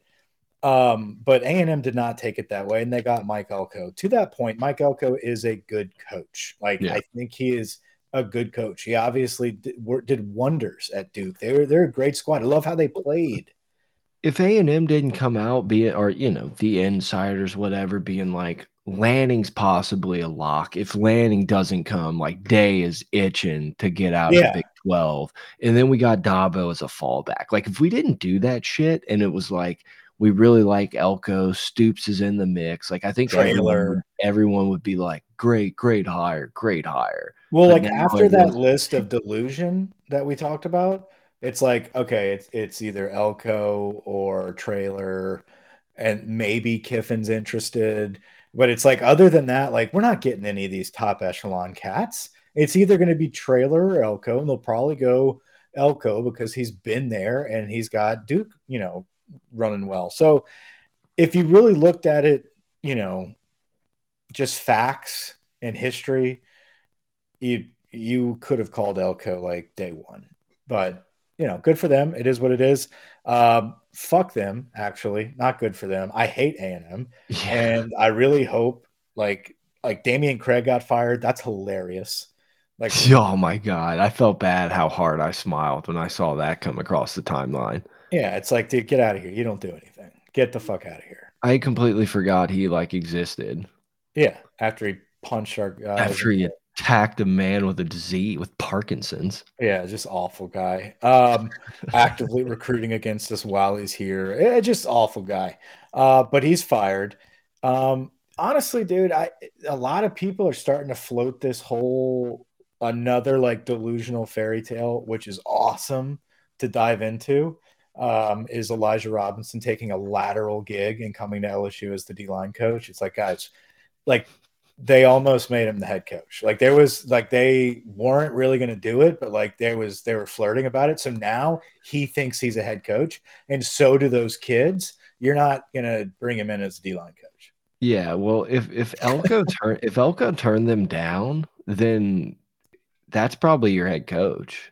Speaker 2: Um, but A and M did not take it that way, and they got Mike Elko. To that point, Mike Elko is a good coach. Like yeah. I think he is a good coach. He obviously did, did wonders at Duke. They were they're a great squad. I love how they played
Speaker 1: if A and M didn't come out, be it or you know the insiders, whatever, being like Lanning's possibly a lock. If Lanning doesn't come, like Day is itching to get out yeah. of Big Twelve, and then we got Dabo as a fallback. Like if we didn't do that shit, and it was like we really like Elko, Stoops is in the mix. Like I think everyone, everyone would be like, great, great hire, great hire.
Speaker 2: Well, but like after that list of delusion that we talked about, it's like okay, it's it's either Elko or Trailer, and maybe Kiffin's interested. But it's like other than that, like we're not getting any of these top echelon cats. It's either going to be Trailer or Elko, and they'll probably go Elko because he's been there and he's got Duke, you know, running well. So if you really looked at it, you know, just facts and history, you you could have called Elko like day one. But you know, good for them. It is what it is. Um, fuck them, actually, not good for them. I hate A and M, and I really hope like like Dameyune Craig got fired. That's hilarious.
Speaker 1: Like, oh my god, I felt bad how hard I smiled when I saw that come across the timeline.
Speaker 2: Yeah, it's like, dude, get out of here. You don't do anything. Get the fuck out of here.
Speaker 1: I completely forgot he like existed.
Speaker 2: Yeah, after he punched our guy.
Speaker 1: After he attacked a man with a disease with Parkinson's.
Speaker 2: Yeah, just awful guy. Um, actively recruiting against us while he's here. Eh, just awful guy. Uh, but he's fired. Um, honestly, dude, I a lot of people are starting to float this whole another like delusional fairy tale, which is awesome to dive into. Um, is Elijah Robinson taking a lateral gig and coming to LSU as the D line coach? It's like, guys, like they almost made him the head coach. Like there was like they weren't really going to do it, but like there was they were flirting about it. So now he thinks he's a head coach, and so do those kids. You're not going to bring him in as a D line coach.
Speaker 1: Yeah, well, if if Elko turn if Elko turned them down, then that's probably your head coach.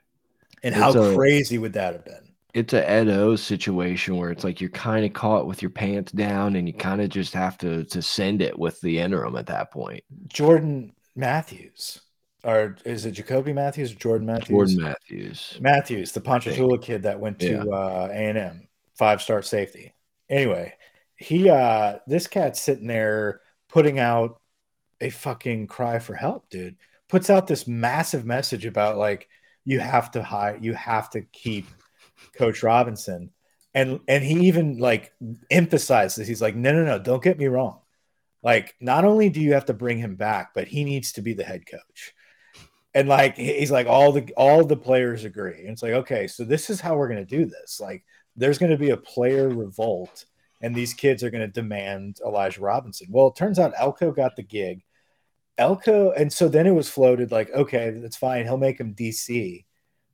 Speaker 2: And how crazy would that have been?
Speaker 1: It's a Ed O situation where it's like you're kind of caught with your pants down and you kind of just have to to send it with the interim at that point.
Speaker 2: Jordan Matthews. Or is it Jacoby Matthews or Jordan Matthews?
Speaker 1: Jordan Matthews.
Speaker 2: Matthews, the Ponchatoula kid that went to
Speaker 1: Yeah.
Speaker 2: uh, A&M, five-star safety. Anyway, he uh this cat's sitting there putting out a fucking cry for help, dude. Puts out this massive message about like you have to hide, you have to keep Coach Robinson. And and he even like emphasizes he's like, no, no, no, don't get me wrong. Like, not only do you have to bring him back, but he needs to be the head coach. And like he's like all the all the players agree. And it's like, okay, so this is how we're gonna do this. Like there's gonna be a player revolt, and these kids are gonna demand Elijah Robinson. Well, it turns out Elko got the gig. Elko, and so then it was floated like, okay, that's fine. He'll make him DC.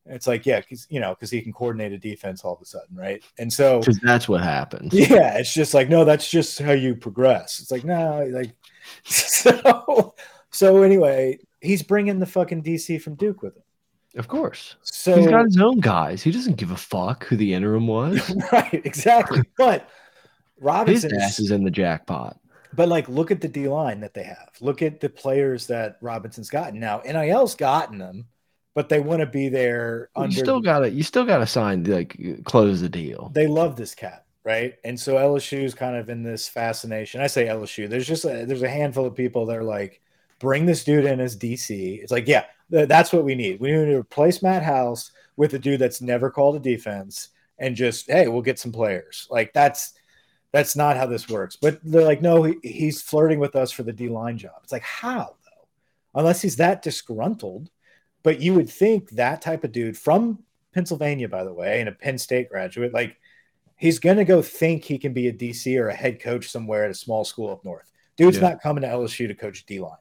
Speaker 2: It's like, yeah, because you know, because he can coordinate a defense all of a sudden, right? And so
Speaker 1: Because that's what happens.
Speaker 2: yeah, it's just like no, that's just how you progress. It's like no, like so. So anyway, he's bringing the fucking DC from Duke with him.
Speaker 1: Of course.
Speaker 2: So
Speaker 1: He's got his own guys. He doesn't give a fuck who the interim was.
Speaker 2: right, exactly. But
Speaker 1: His ass is in the jackpot.
Speaker 2: but like, look at the D line that they have. Look at the players that Robinson's gotten. Now NIL's gotten them, but they want to be there
Speaker 1: You
Speaker 2: under.
Speaker 1: still gotta you still gotta sign like close the deal.
Speaker 2: they love this cat, right? And so LSU is kind of in this fascination. I say LSU. There's just a, there's a handful of people that are like, bring this dude in as DC. It's like, yeah, th- that's what we need. We need to replace Matt House with a dude that's never called a defense, and just hey, we'll get some players. Like that's that's not how this works. But they're like, no, he, he's flirting with us for the D line job. It's like how though? Unless he's that disgruntled. But you would think that type of dude from Pennsylvania, by the way, and a Penn State graduate, like he's gonna go think he can be a DC or a head coach somewhere at a small school up north. Dude's
Speaker 1: Yeah.
Speaker 2: not coming to LSU to coach D line.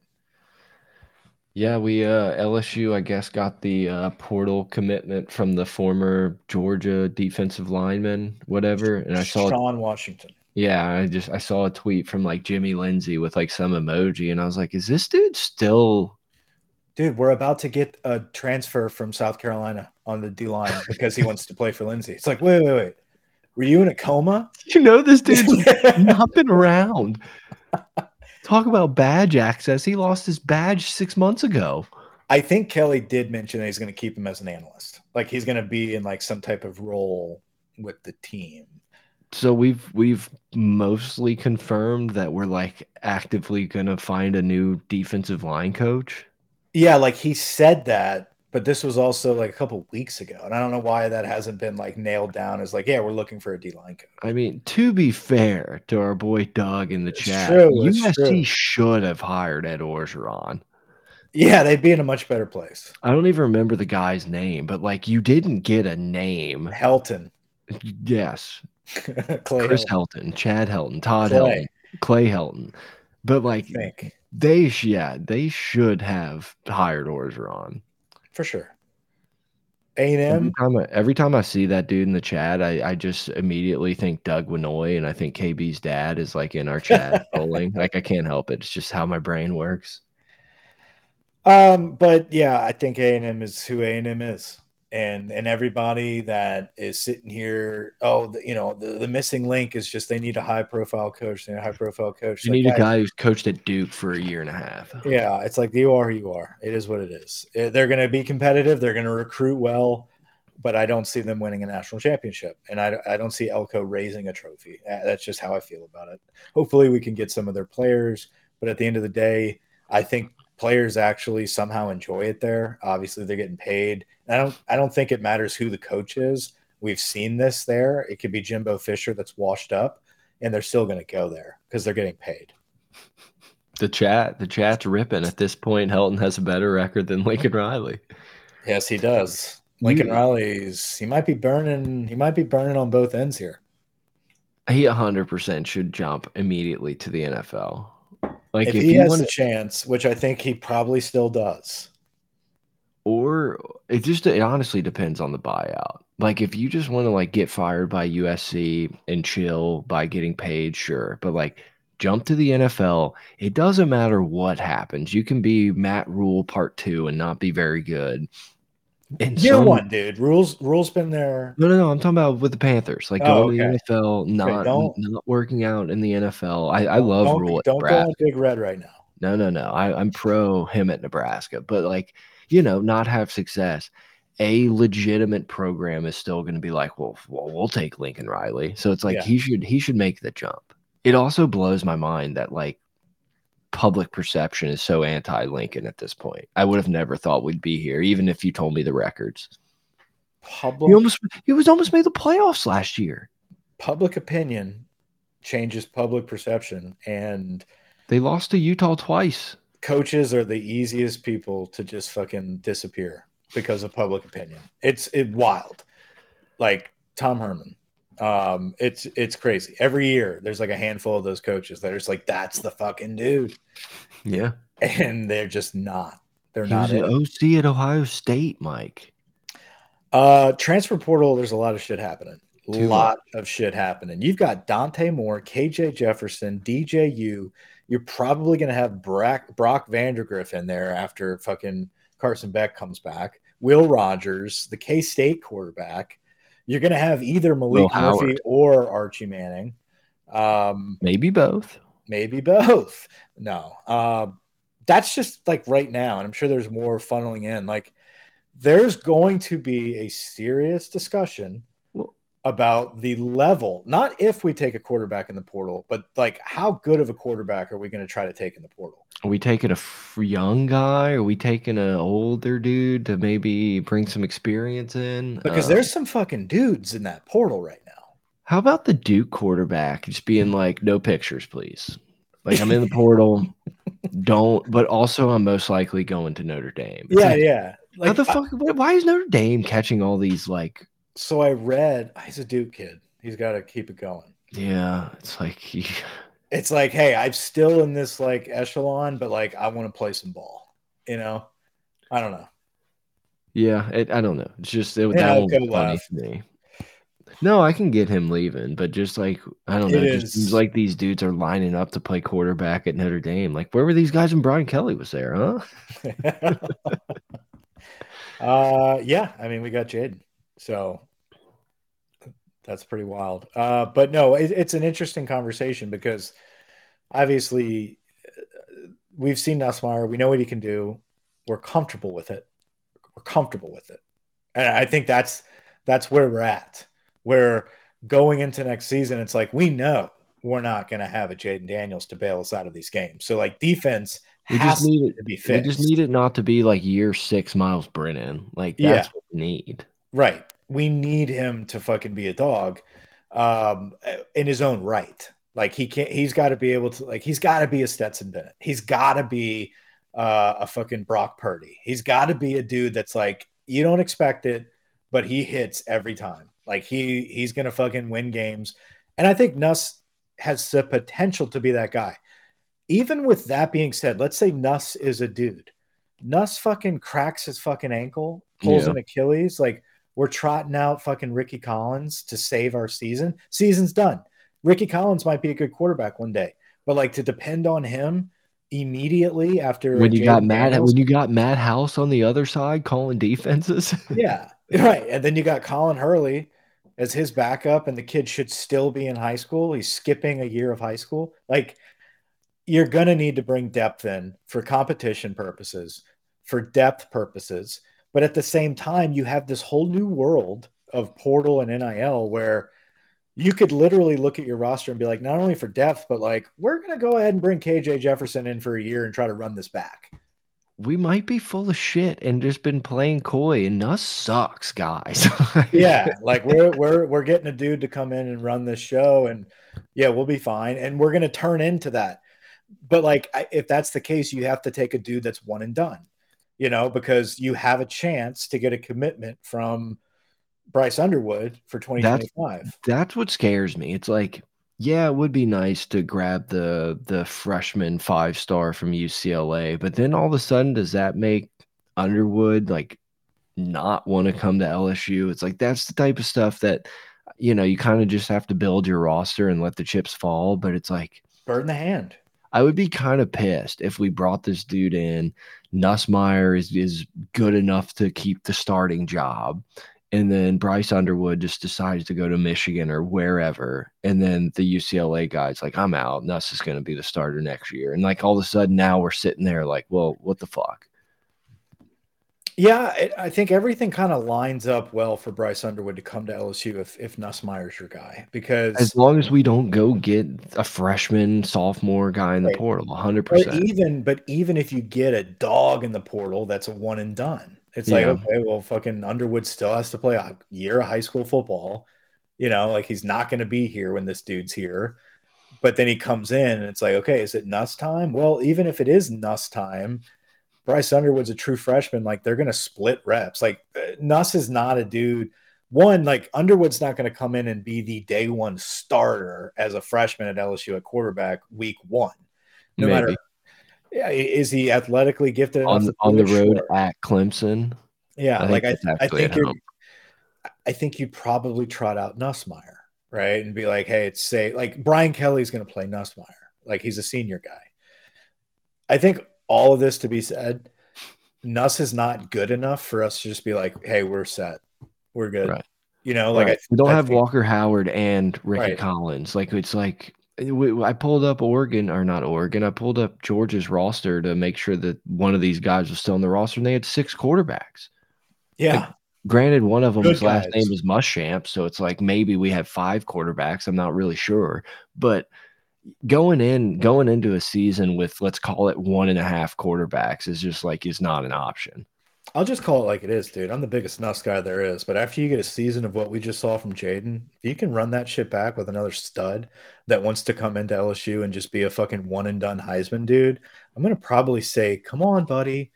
Speaker 1: Yeah, we uh LSU I guess got the uh portal commitment from the former Georgia defensive lineman, whatever. And I saw
Speaker 2: Sean Washington.
Speaker 1: yeah, I just I saw a tweet from like Jimmy Lindsey with like some emoji and I was like, is this dude still
Speaker 2: Dude, we're about to get a transfer from South Carolina on the D line because he wants to play for Lindsey. It's like, wait, wait, wait. Were you in a coma?
Speaker 1: you know this dude's not been around. Talk about badge access. He lost his badge six months ago.
Speaker 2: I think Kelly did mention that he's going to keep him as an analyst. Like he's going to be in like some type of role with the team.
Speaker 1: So we've we've mostly confirmed that we're like actively gonna find a new defensive line coach.
Speaker 2: Yeah, like he said that, but this was also like a couple weeks ago. And I don't know why that hasn't been like nailed down as like, yeah, we're looking for a D line coach.
Speaker 1: I mean, to be fair to our boy Doug in the
Speaker 2: It's
Speaker 1: chat,
Speaker 2: true,
Speaker 1: USC
Speaker 2: true.
Speaker 1: should have hired Ed Orgeron.
Speaker 2: Yeah, they'd be in a much better place.
Speaker 1: I don't even remember the guy's name, but like you didn't get a name.
Speaker 2: Helton,
Speaker 1: Yes,
Speaker 2: Clay
Speaker 1: Chris
Speaker 2: Helton,
Speaker 1: Helton, Chad Helton, Todd
Speaker 2: Clay.
Speaker 1: Helton, Clay Helton. But like they, sh- yeah, they should have hired Orgeron.
Speaker 2: for sure. A and
Speaker 1: Every
Speaker 2: M,
Speaker 1: time, I, every time I see that dude in the chat, I, I just immediately think Doug Winoy, and I think KB's dad is like in our chat trolling. Like I can't help it. It's just how my brain works.
Speaker 2: um, but yeah, I think A and M is who A and M is, and and everybody that is sitting here, oh, the, you know, the, the missing link is just they need a high profile coach. They need a high profile coach.
Speaker 1: You
Speaker 2: Like,
Speaker 1: need a guy who's coached at Duke for a year and a half.
Speaker 2: Yeah, it's like you are who you are. It is what it is. Eh, They're going to be competitive. They're going to recruit well, but I don't see them winning a national championship, and I, I don't see Elko raising a trophy. Uh, That's just how I feel about it. Hopefully, we can get some of their players, but at the end of the day, I think players actually somehow enjoy it there. Obviously, they're getting paid. I don't. I don't think it matters who the coach is. We've seen this there. It could be Jimbo Fisher that's washed up, and they're still going to go there because they're getting paid.
Speaker 1: The chat, the chat's ripping. At this point, Helton has a better record than Lincoln Riley.
Speaker 2: Yes, he does. Lincoln
Speaker 1: You-
Speaker 2: Riley's he might be burning he might be burning on both ends here.
Speaker 1: He 100% should jump immediately to the NFL. Like
Speaker 2: if,
Speaker 1: if,
Speaker 2: he has a chance, which I think he probably still does.
Speaker 1: or it just it honestly depends on the buyout. Like if you just want to like get fired by USC and chill by getting paid, sure. But like jump to the NFL, it doesn't matter what happens. You can be Matt Rhule part 2 and not be very good. And
Speaker 2: Year
Speaker 1: some,
Speaker 2: one, dude. Rhule's Rhule's been there.
Speaker 1: No, no, no. I'm talking about with the Panthers, like
Speaker 2: Oh,
Speaker 1: going to the NFL, not
Speaker 2: don't-
Speaker 1: working out in the NFL. I, I love
Speaker 2: don't,
Speaker 1: Rhule
Speaker 2: Don't go
Speaker 1: Nebraska.
Speaker 2: on big red right now.
Speaker 1: No, no, no. I, I'm pro him at Nebraska, but like, you know, not have success. A legitimate program is still going to be like, well, well, we'll take Lincoln Riley. So it's like
Speaker 2: Yeah.
Speaker 1: he should he should make the jump. It also blows my mind that like public perception is so anti-Lincoln at this point. I would have never thought we'd be here, even if you told me the records. He
Speaker 2: Public
Speaker 1: almost he was almost made the playoffs last year.
Speaker 2: public opinion changes public perception, and
Speaker 1: They lost to Utah twice.
Speaker 2: coaches are the easiest people to just fucking disappear because of public opinion. It's it wild. Like Tom Herman. Um, it's it's crazy. Every year there's like a handful of those coaches that are just like, that's the fucking dude.
Speaker 1: Yeah.
Speaker 2: And they're just not. They're
Speaker 1: He
Speaker 2: not
Speaker 1: an. OC at Ohio State, Mike.
Speaker 2: Uh transfer portal, there's a lot of shit happening. A lot of shit happening. You've got Dante Moore, KJ Jefferson, DJU. You're probably gonna have Brock, Brock Vandagriff in there after fucking Carson Beck comes back. Will Rogers, the K State quarterback. You're gonna have either
Speaker 1: Will
Speaker 2: Malik Murphy
Speaker 1: Howard.
Speaker 2: or Archie Manning. Um,
Speaker 1: Maybe both.
Speaker 2: maybe both. No, um, that's just like right now, and I'm sure there's more funneling in. Like, there's going to be a serious discussion about the level, not if we take a quarterback in the portal, but like how good of a quarterback are we going to try to take in the portal?
Speaker 1: Are we taking a young guy? Are we taking an older dude to maybe bring some experience in?
Speaker 2: Because
Speaker 1: Uh,
Speaker 2: there's some fucking dudes in that portal right now.
Speaker 1: how about the Duke quarterback just being like, no pictures, please. Like I'm in the portal, don't. But also, I'm most likely going to Notre Dame. It's
Speaker 2: Yeah,
Speaker 1: like,
Speaker 2: yeah.
Speaker 1: How the fuck? why- why is Notre Dame catching all these like?
Speaker 2: So I read he's a Duke kid. He's got to keep it going.
Speaker 1: Yeah, it's like he,
Speaker 2: it's like, hey, I'm still in this like echelon, but like I want to play some ball. You know, I don't know.
Speaker 1: yeah. It, I don't know. It's just it,
Speaker 2: Yeah,
Speaker 1: that
Speaker 2: go
Speaker 1: funny to me. No, I can get him leaving, but just like I don't know, it just seems like these dudes are lining up to play quarterback at Notre Dame. Like, where were these guys when Brian Kelly was there, huh?
Speaker 2: uh, yeah, I mean, we got Jayden, so that's pretty wild. Uh, but no, it, it's an interesting conversation because obviously uh, we've seen Nussmeier, we know what he can do, we're comfortable with it, we're comfortable with it, and I think that's that's where we're at. Where going into next season, it's like we know we're not going to have a Jayden Daniels to bail us out of these games. So like defense
Speaker 1: We just need it.
Speaker 2: to be fixed.
Speaker 1: We just need it not to be like year six Myles Brennan. Like
Speaker 2: Yeah.
Speaker 1: that's what we need.
Speaker 2: Right. We need him to fucking be a dog um in his own right. Like he can't he's got to be able to like he's got to be a Stetson Bennett. He's got to be uh, a fucking Brock Purdy. He's got to be a dude that's like you don't expect it but he hits every time. Like he he's going to fucking win games. And I think Nuss has the potential to be that guy. Even with that being said, let's say Nuss is a dude. Nuss fucking cracks his fucking ankle, pulls
Speaker 1: Yeah.
Speaker 2: an Achilles. Like we're trotting out fucking Rickie Collins to save our season. Season's done. Rickie Collins might be a good quarterback one day, but like to depend on him immediately after
Speaker 1: When you got Matt,
Speaker 2: Daniels-
Speaker 1: when you got Matt House on the other side calling defenses.
Speaker 2: yeah, right. And then you got Colin Hurley as his backup, and the kid should still be in high school. He's skipping a year of high school. Like, you're going to need to bring depth in for competition purposes, for depth purposes. But at the same time, you have this whole new world of portal and NIL where you could literally look at your roster and be like, not only for depth, but like, we're going to go ahead and bring KJ Jefferson in for a year and try to run this back.
Speaker 1: we might be full of shit and just been playing coy, and us sucks, guys.
Speaker 2: yeah like we're we're we're getting a dude to come in and run this show and yeah we'll be fine and we're going to turn into that but like if that's the case you have to take a dude that's one and done you know because you have a chance to get a commitment from bryce underwood for 2025
Speaker 1: That's that's what scares me. It's like, yeah, it would be nice to grab the the freshman five star from UCLA, but then all of a sudden, does that make Underwood like not want to come to LSU? It's like that's the type of stuff that you know you kind of just have to build your roster and let the chips fall. But it's like
Speaker 2: bird in the hand
Speaker 1: I would be kind of pissed if we brought this dude in. Nussmeier is is good enough to keep the starting job, and then Bryce Underwood just decides to go to Michigan or wherever, and then the UCLA guy's like, "I'm out. Nuss is going to be the starter next year," and like all of a sudden now we're sitting there like, "Well, what the fuck."
Speaker 2: Yeah, it, I think everything kind of lines up well for Bryce Underwood to come to LSU if if Nussmeier's your guy because
Speaker 1: as long as we don't go get a freshman, sophomore guy in the right. portal, hundred percent.
Speaker 2: Even but even if you get a dog in the portal, that's a one and done. It's yeah. like okay, well, fucking Underwood still has to play a year of high school football. You know, like he's not going to be here when this dude's here. But then he comes in and it's like, okay, is it Nuss time? Well, even if it is Nuss time, Bryce Underwood's a true freshman. Like they're going to split reps. Like uh, Nuss is not a dude. One, like Underwood's not going to come in and be the day one starter as a freshman at LSU at quarterback week one. No Maybe. matter, yeah, is he athletically gifted
Speaker 1: on, on the road at Clemson?
Speaker 2: Yeah, I like I, I think you're. I think you probably trot out Nussmeier, right, and be like, hey, it's say like Brian Kelly's going to play Nussmeier, like he's a senior guy. I think all of this to be said, Nuss is not good enough for us to just be like, hey, we're set. We're good. Right. You know, like
Speaker 1: right. I, we don't I have think, Walker Howard and Rickie right. Collins. Like it's like I pulled up Oregon or not Oregon. I pulled up Georgia's roster to make sure that one of these guys was still in the roster, and they had six quarterbacks.
Speaker 2: Yeah.
Speaker 1: Like, granted, one of them's last name is Muschamp, so it's like maybe we have five quarterbacks. I'm not really sure, but going in going into a season with let's call it one and a half quarterbacks is just like is not an option.
Speaker 2: I'll just call it like it is, dude. I'm the biggest nuss guy there is. But after you get a season of what we just saw from Jayden, if you can run that shit back with another stud that wants to come into LSU and just be a fucking one and done Heisman dude, I'm gonna probably say, come on, buddy,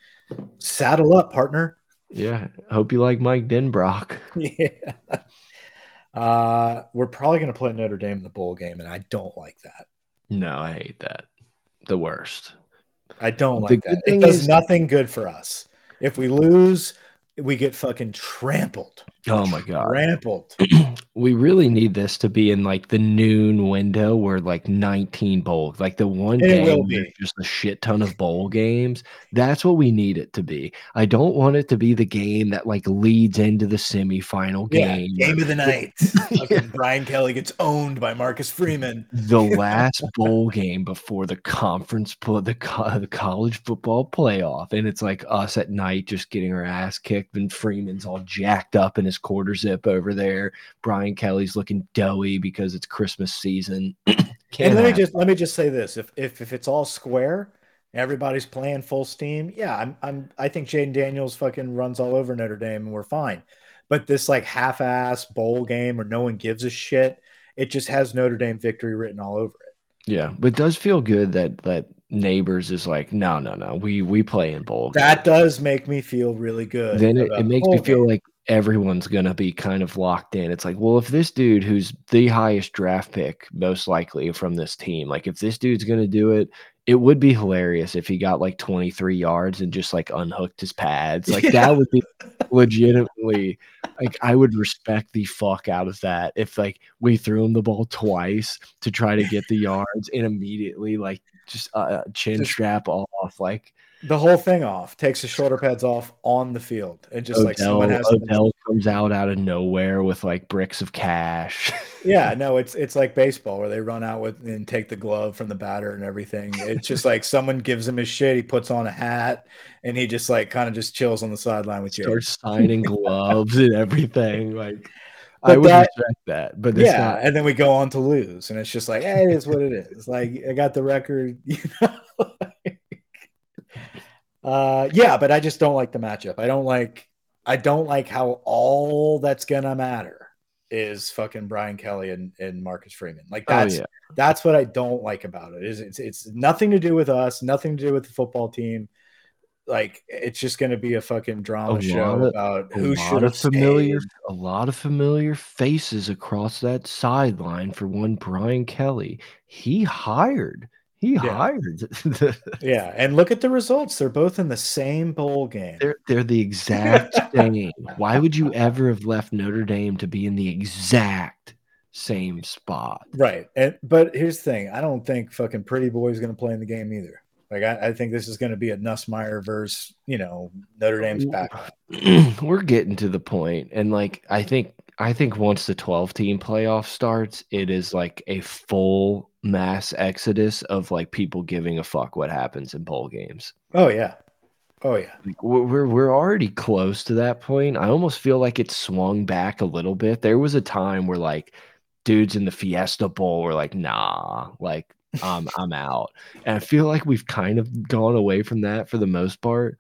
Speaker 2: saddle up, partner.
Speaker 1: Yeah. Hope you like Mike Denbrock.
Speaker 2: yeah. Uh, we're probably gonna play Notre Dame in the bowl game, and I don't like that.
Speaker 1: No, I hate that. The worst.
Speaker 2: I don't like the that. It does is, nothing good for us. If we lose, we get fucking trampled.
Speaker 1: Oh my god,
Speaker 2: trampled.
Speaker 1: we really need this to be in like the noon window where like 19 bowl, like the one and game just a shit ton of bowl games. That's what we need it to be. I don't want it to be the game that like leads into the semifinal yeah, game.
Speaker 2: Game of the night. yeah. Brian Kelly gets owned by Marcus Freeman.
Speaker 1: The last bowl game before the conference the, the college football playoff, and it's like us at night just getting our ass kicked, and Freeman's all jacked up in his quarter zip over there. Brian Kelly's looking doughy because it's Christmas season.
Speaker 2: and let happen. me just let me just say this: if if if it's all square, everybody's playing full steam. Yeah, I'm I'm I think Jayden Daniels fucking runs all over Notre Dame and we're fine. But this like half-ass bowl game where no one gives a shit, it just has Notre Dame victory written all over it.
Speaker 1: Yeah, but it does feel good that that Nabers is like, no, no, no, we we play in bowl.
Speaker 2: That does make me feel really good.
Speaker 1: Then it, it makes me feel like everyone's going to be kind of locked in. It's like, well, if this dude who's the highest draft pick, most likely from this team, like if this dude's going to do it, it would be hilarious if he got like 23 yards and just like unhooked his pads. Like yeah. that would be legitimately like I would respect the fuck out of that if like we threw him the ball twice to try to get the yards and immediately like just uh, chin just, strap off like
Speaker 2: the whole thing off, takes his shoulder pads off on the field, and just Odell, like someone has
Speaker 1: Odell comes out out of nowhere with like bricks of cash.
Speaker 2: yeah, no, it's it's like baseball where they run out with and take the glove from the batter and everything. It's just like someone gives him his shit, he puts on a hat, and he just like kind of just chills on the sideline with you.
Speaker 1: Starts signing gloves and everything. Like but I would that, respect that, but
Speaker 2: yeah, not... and then we go on to lose, and it's just like, hey, it's what it is. Like I got the record, you know. Uh, yeah, but I just don't like the matchup. I don't like. I don't like how all that's gonna matter is fucking Brian Kelly and, and Marcus Freeman. Like that's oh, yeah. that's what I don't like about it. Is it's it's nothing to do with us, nothing to do with the football team. Like it's just going to be a fucking drama a show of, about who should have familiar stayed.
Speaker 1: a lot of familiar faces across that sideline for one Brian Kelly. He hired he yeah. hired.
Speaker 2: yeah, and look at the results. They're both in the same bowl game.
Speaker 1: They're they're the exact same. Why would you ever have left Notre Dame to be in the exact same spot.
Speaker 2: Right. And but here's the thing: I don't think fucking Pretty Boy is going to play in the game either. Like I, I think this is going to be a Nussmeier versus you know Notre Dame's back.
Speaker 1: We're getting to the point, and like I think I think once the 12 team playoff starts, it is like a full mass exodus of like people giving a fuck what happens in bowl games.
Speaker 2: Oh yeah. Oh yeah.
Speaker 1: Like, we're we're already close to that point. I almost feel like it swung back a little bit. There was a time where like dudes in the Fiesta Bowl were like, "Nah, like I'm I'm out." And I feel like we've kind of gone away from that for the most part.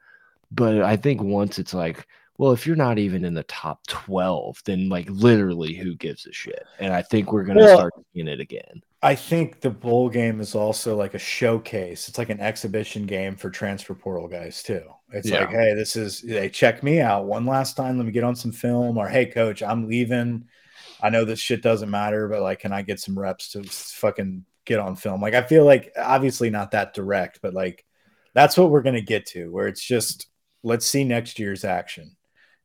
Speaker 1: But I think once it's like, well, if you're not even in the top 12, then like literally who gives a shit? And I think we're going to well, start seeing it again.
Speaker 2: I think the bowl game is also like a showcase. It's like an exhibition game for transfer portal guys too. It's yeah. like, hey, this is they check me out one last time. Let me get on some film. Or hey, coach, I'm leaving. I know this shit doesn't matter, but like, can I get some reps to fucking get on film? Like, I feel like obviously not that direct, but like that's what we're gonna get to, where it's just let's see next year's action,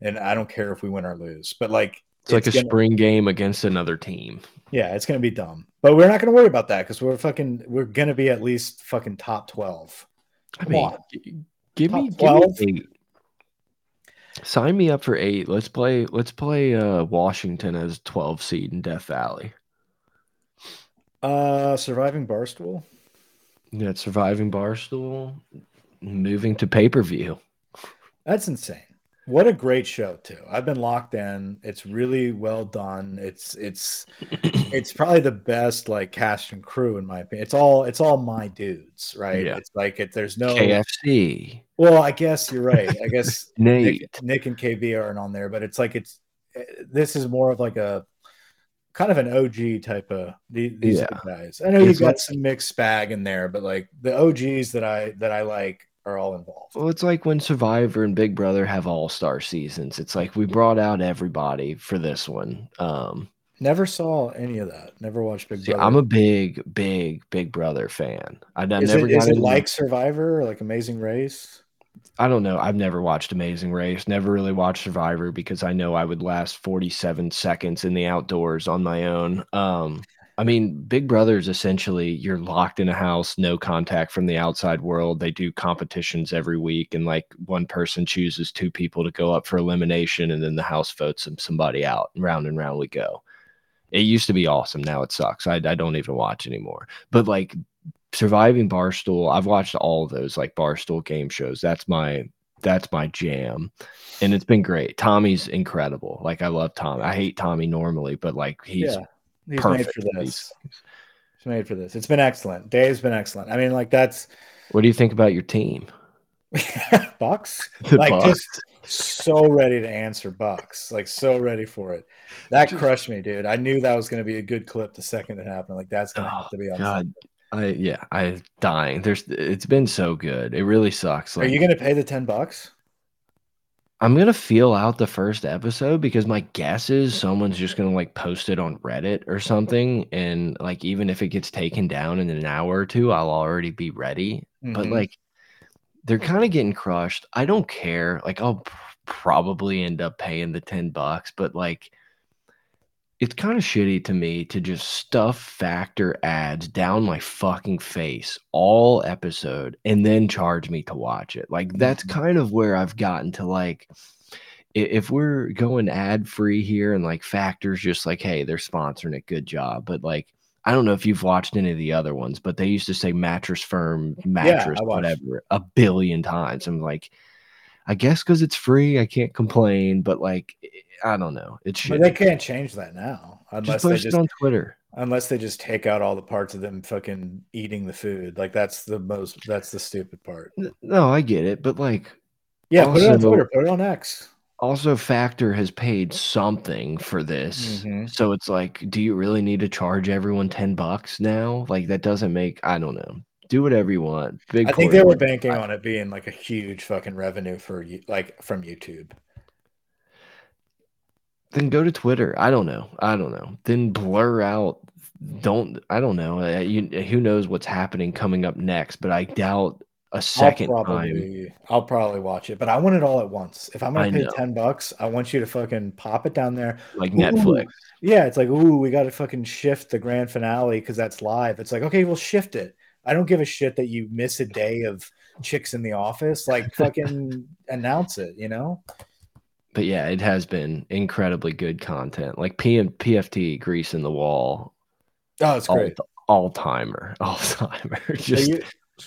Speaker 2: and I don't care if we win or lose, but like
Speaker 1: it's, it's like a gonna, spring game against another team.
Speaker 2: Yeah, it's gonna be dumb, but we're not gonna worry about that because we're fucking we're gonna be at least fucking top twelve.
Speaker 1: I mean, give me, give me eight. Sign me up for eight. Let's play. Let's play uh, Washington as twelve seed in Death Valley.
Speaker 2: Uh, surviving Barstool.
Speaker 1: Yeah, surviving Barstool, moving to pay per view.
Speaker 2: That's insane. What a great show too. I've been locked in. It's really well done. It's it's it's probably the best like cast and crew in my opinion. It's all it's all my dudes, right? Yeah. It's like it, there's no
Speaker 1: KFC.
Speaker 2: Well, I guess you're right. I guess
Speaker 1: Nate,
Speaker 2: Nick, Nick and KB aren't on there, but it's like it's eh, this is more of like a kind of an OG type of these, yeah. guys. I know you got some mixed bag in there, but like the OGs that I that I like are all involved.
Speaker 1: Well, it's like when Survivor and Big Brother have all star seasons. It's like we brought out everybody for this one. Um,
Speaker 2: Never saw any of that. Never watched Big see, Brother.
Speaker 1: I'm a big, big Big Brother fan. I, I
Speaker 2: is
Speaker 1: never
Speaker 2: it, is it like Survivor or like Amazing Race?
Speaker 1: I don't know. I've never watched Amazing Race. Never really watched Survivor because I know I would last 47 seconds in the outdoors on my own. Um, I mean, Big Brother is essentially you're locked in a house, no contact from the outside world. They do competitions every week, and like one person chooses two people to go up for elimination, and then the house votes somebody out. And round and round we go. It used to be awesome. Now it sucks. I, I don't even watch anymore. But like surviving Barstool, I've watched all those like Barstool game shows. That's my that's my jam and it's been great tommy's incredible like i love tommy i hate tommy normally but like he's yeah. He's Perfect.
Speaker 2: made for this. He's made for this. It's been excellent. Dave's been excellent. I mean, like that's.
Speaker 1: What do you think about your team?
Speaker 2: Bucks, the like Bucks. just so ready to answer Bucks, like so ready for it. That just, crushed me, dude. I knew that was going to be a good clip the second it happened. Like that's going to oh, have to be on. God,
Speaker 1: I yeah, I dying. There's it's been so good. It really sucks.
Speaker 2: Like, Are you going to pay the ten bucks?
Speaker 1: I'm gonna feel out the first episode because my guess is someone's just gonna like post it on Reddit or something, and like even if it gets taken down in an hour or two, I'll already be ready. Mm-hmm. But like they're kind of getting crushed. I don't care. Like I'll probably end up paying the ten bucks, but like it's kind of shitty to me to just stuff factor ads down my fucking face all episode and then charge me to watch it. Like that's mm-hmm. kind of where I've gotten to like if we're going ad free here and like factors just like hey they're sponsoring it good job but like I don't know if you've watched any of the other ones but they used to say mattress firm mattress yeah, whatever a billion times I'm like I guess because it's free I can't complain but like I don't know. It's
Speaker 2: but they can't change that now unless
Speaker 1: just
Speaker 2: they just
Speaker 1: on Twitter.
Speaker 2: Unless they just take out all the parts of them fucking eating the food. Like that's the most. That's the stupid part.
Speaker 1: No, I get it, but like,
Speaker 2: yeah, also, put it on Twitter. Put it on X.
Speaker 1: Also, Factor has paid something for this, mm-hmm. so it's like, do you really need to charge everyone ten bucks now? Like that doesn't make. I don't know do whatever you want.
Speaker 2: Big. I think they were banking on it being like a huge fucking revenue for you, like from YouTube
Speaker 1: then go to Twitter. I don't know. I don't know. Then blur out. Don't. I don't know. Uh, you, who knows what's happening coming up next? But I doubt. a second
Speaker 2: I'll
Speaker 1: time.
Speaker 2: probably, I'll probably watch it, but I want it all at once. If I'm gonna pay
Speaker 1: know.
Speaker 2: ten bucks, I want you to fucking pop it down there.
Speaker 1: Like
Speaker 2: Ooh.
Speaker 1: Netflix.
Speaker 2: Yeah, it's like, ooh, we got to fucking shift the grand finale because that's live. It's like, okay, we'll shift it. I don't give a shit that you miss a day of chicks in the office. Like, fucking announce it, you know?
Speaker 1: But yeah, it has been incredibly good content. Like P and PFT Grease in the Wall,
Speaker 2: Oh, it's great.
Speaker 1: all timer, all timer.
Speaker 2: So,
Speaker 1: Just
Speaker 2: you,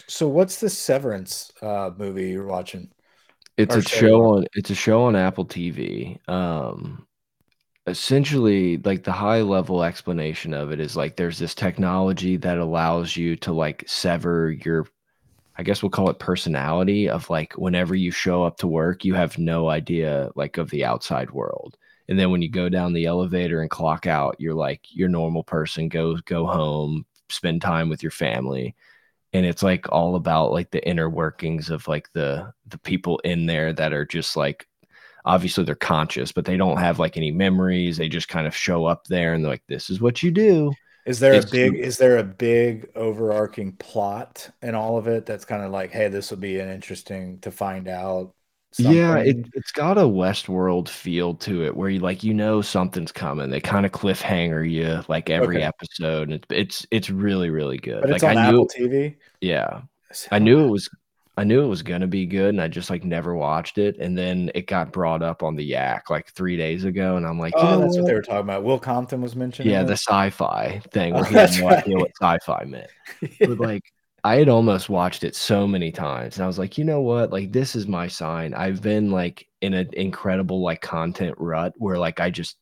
Speaker 2: so what's the Severance uh, movie you're watching?
Speaker 1: it's
Speaker 2: or
Speaker 1: a
Speaker 2: show
Speaker 1: show on it's a show on Apple TV. Um essentially like the high level explanation of it is like there's this technology that allows you to like sever your I guess we'll call it personality of like whenever you show up to work, you have no idea like of the outside world. And then when you go down the elevator and clock out, you're like your normal person, go go home, spend time with your family. And it's like all about like the inner workings of like the the people in there that are just like obviously they're conscious, but they don't have like any memories. They just kind of show up there and they're like, this is what you do.
Speaker 2: Is there
Speaker 1: It's-
Speaker 2: a big is there a big overarching plot in all of it that's kind of like, hey, this will be an interesting to find out?
Speaker 1: Yeah, it, it's got a Westworld feel to it where you like you know something's coming. They kind of cliffhanger you like every
Speaker 2: Okay.
Speaker 1: episode. And it's it's it's really, really good.
Speaker 2: but it's
Speaker 1: like
Speaker 2: on
Speaker 1: I knew
Speaker 2: Apple TV.
Speaker 1: yeah. I knew it was I knew it was gonna be good and I just like never watched it. And then it got brought up on the Yak like three days ago, and I'm like, you
Speaker 2: Oh,
Speaker 1: know
Speaker 2: that's what
Speaker 1: what?
Speaker 2: they were talking about. Will Compton was mentioned.
Speaker 1: Yeah, the sci-fi thing
Speaker 2: Oh,
Speaker 1: he had
Speaker 2: that's
Speaker 1: no idea
Speaker 2: right.
Speaker 1: what sci-fi meant. But like I had almost watched it so many times, and I was like, you know what? Like this is my sign. I've been like in an incredible like content rut where like I just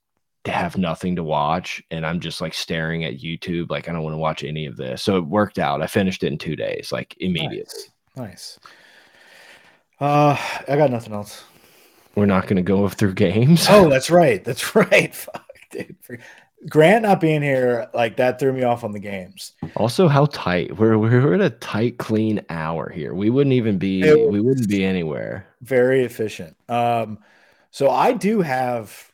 Speaker 1: have nothing to watch, and I'm just like staring at YouTube. Like I don't want to watch any of this. So it worked out. I finished it in two days, like immediately.
Speaker 2: Nice. Uh, I got nothing else.
Speaker 1: We're not going to go through games.
Speaker 2: Oh, that's right. That's right. Fuck, dude. Grant not being here, like that threw me off on the games.
Speaker 1: Also, how tight we're we're at a tight, clean hour here. We wouldn't even be we wouldn't be anywhere.
Speaker 2: Very efficient. Um, so I do have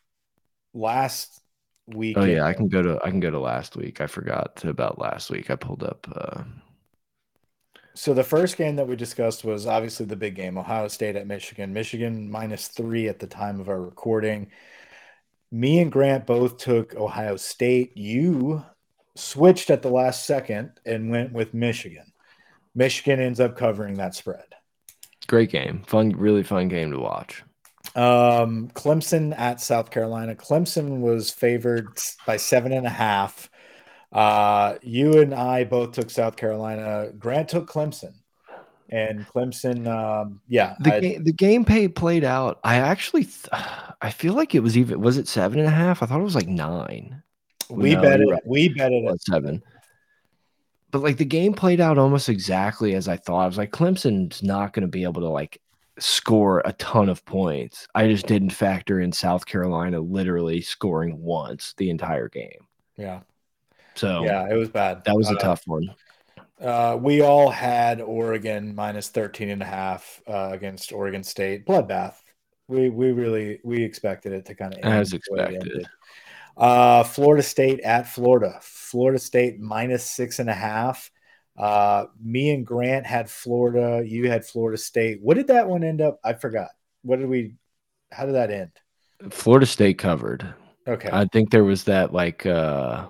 Speaker 2: last week.
Speaker 1: Oh yeah, I can go to I can go to last week. I forgot about last week. I pulled up. Uh,
Speaker 2: So the first game that we discussed was obviously the big game, Ohio State at Michigan. Michigan minus three at the time of our recording. Me and Grant both took Ohio State. You switched at the last second and went with Michigan. Michigan ends up covering that spread.
Speaker 1: great game, fun, really fun game to watch.
Speaker 2: Um, Clemson at South Carolina. Clemson was favored by seven and a half. Uh, you and I both took South Carolina. Grant took Clemson, and Clemson. Um, yeah,
Speaker 1: The
Speaker 2: I-
Speaker 1: game the game pay played out. I actually th I feel like it was even was it seven and a half? I thought it was like nine.
Speaker 2: we
Speaker 1: No,
Speaker 2: bet it.
Speaker 1: right.
Speaker 2: We bet it.
Speaker 1: It's seven. But like the game played out almost exactly as I thought. I was like, Clemson's not going to be able to like score a ton of points. I just didn't factor in South Carolina literally scoring once the entire game.
Speaker 2: Yeah,
Speaker 1: So
Speaker 2: yeah, it was bad.
Speaker 1: that was a
Speaker 2: Uh,
Speaker 1: tough one.
Speaker 2: Uh, we all had Oregon minus 13 and a half uh, against Oregon State. Bloodbath. We we really we expected it to kind of
Speaker 1: As expected.
Speaker 2: Uh, Florida State at Florida. Florida State minus six and a half. Uh, me and Grant had Florida. You had Florida State. What did that one end up? I forgot. What did we? How did that end?
Speaker 1: Florida State covered.
Speaker 2: Okay.
Speaker 1: I think there was that like uh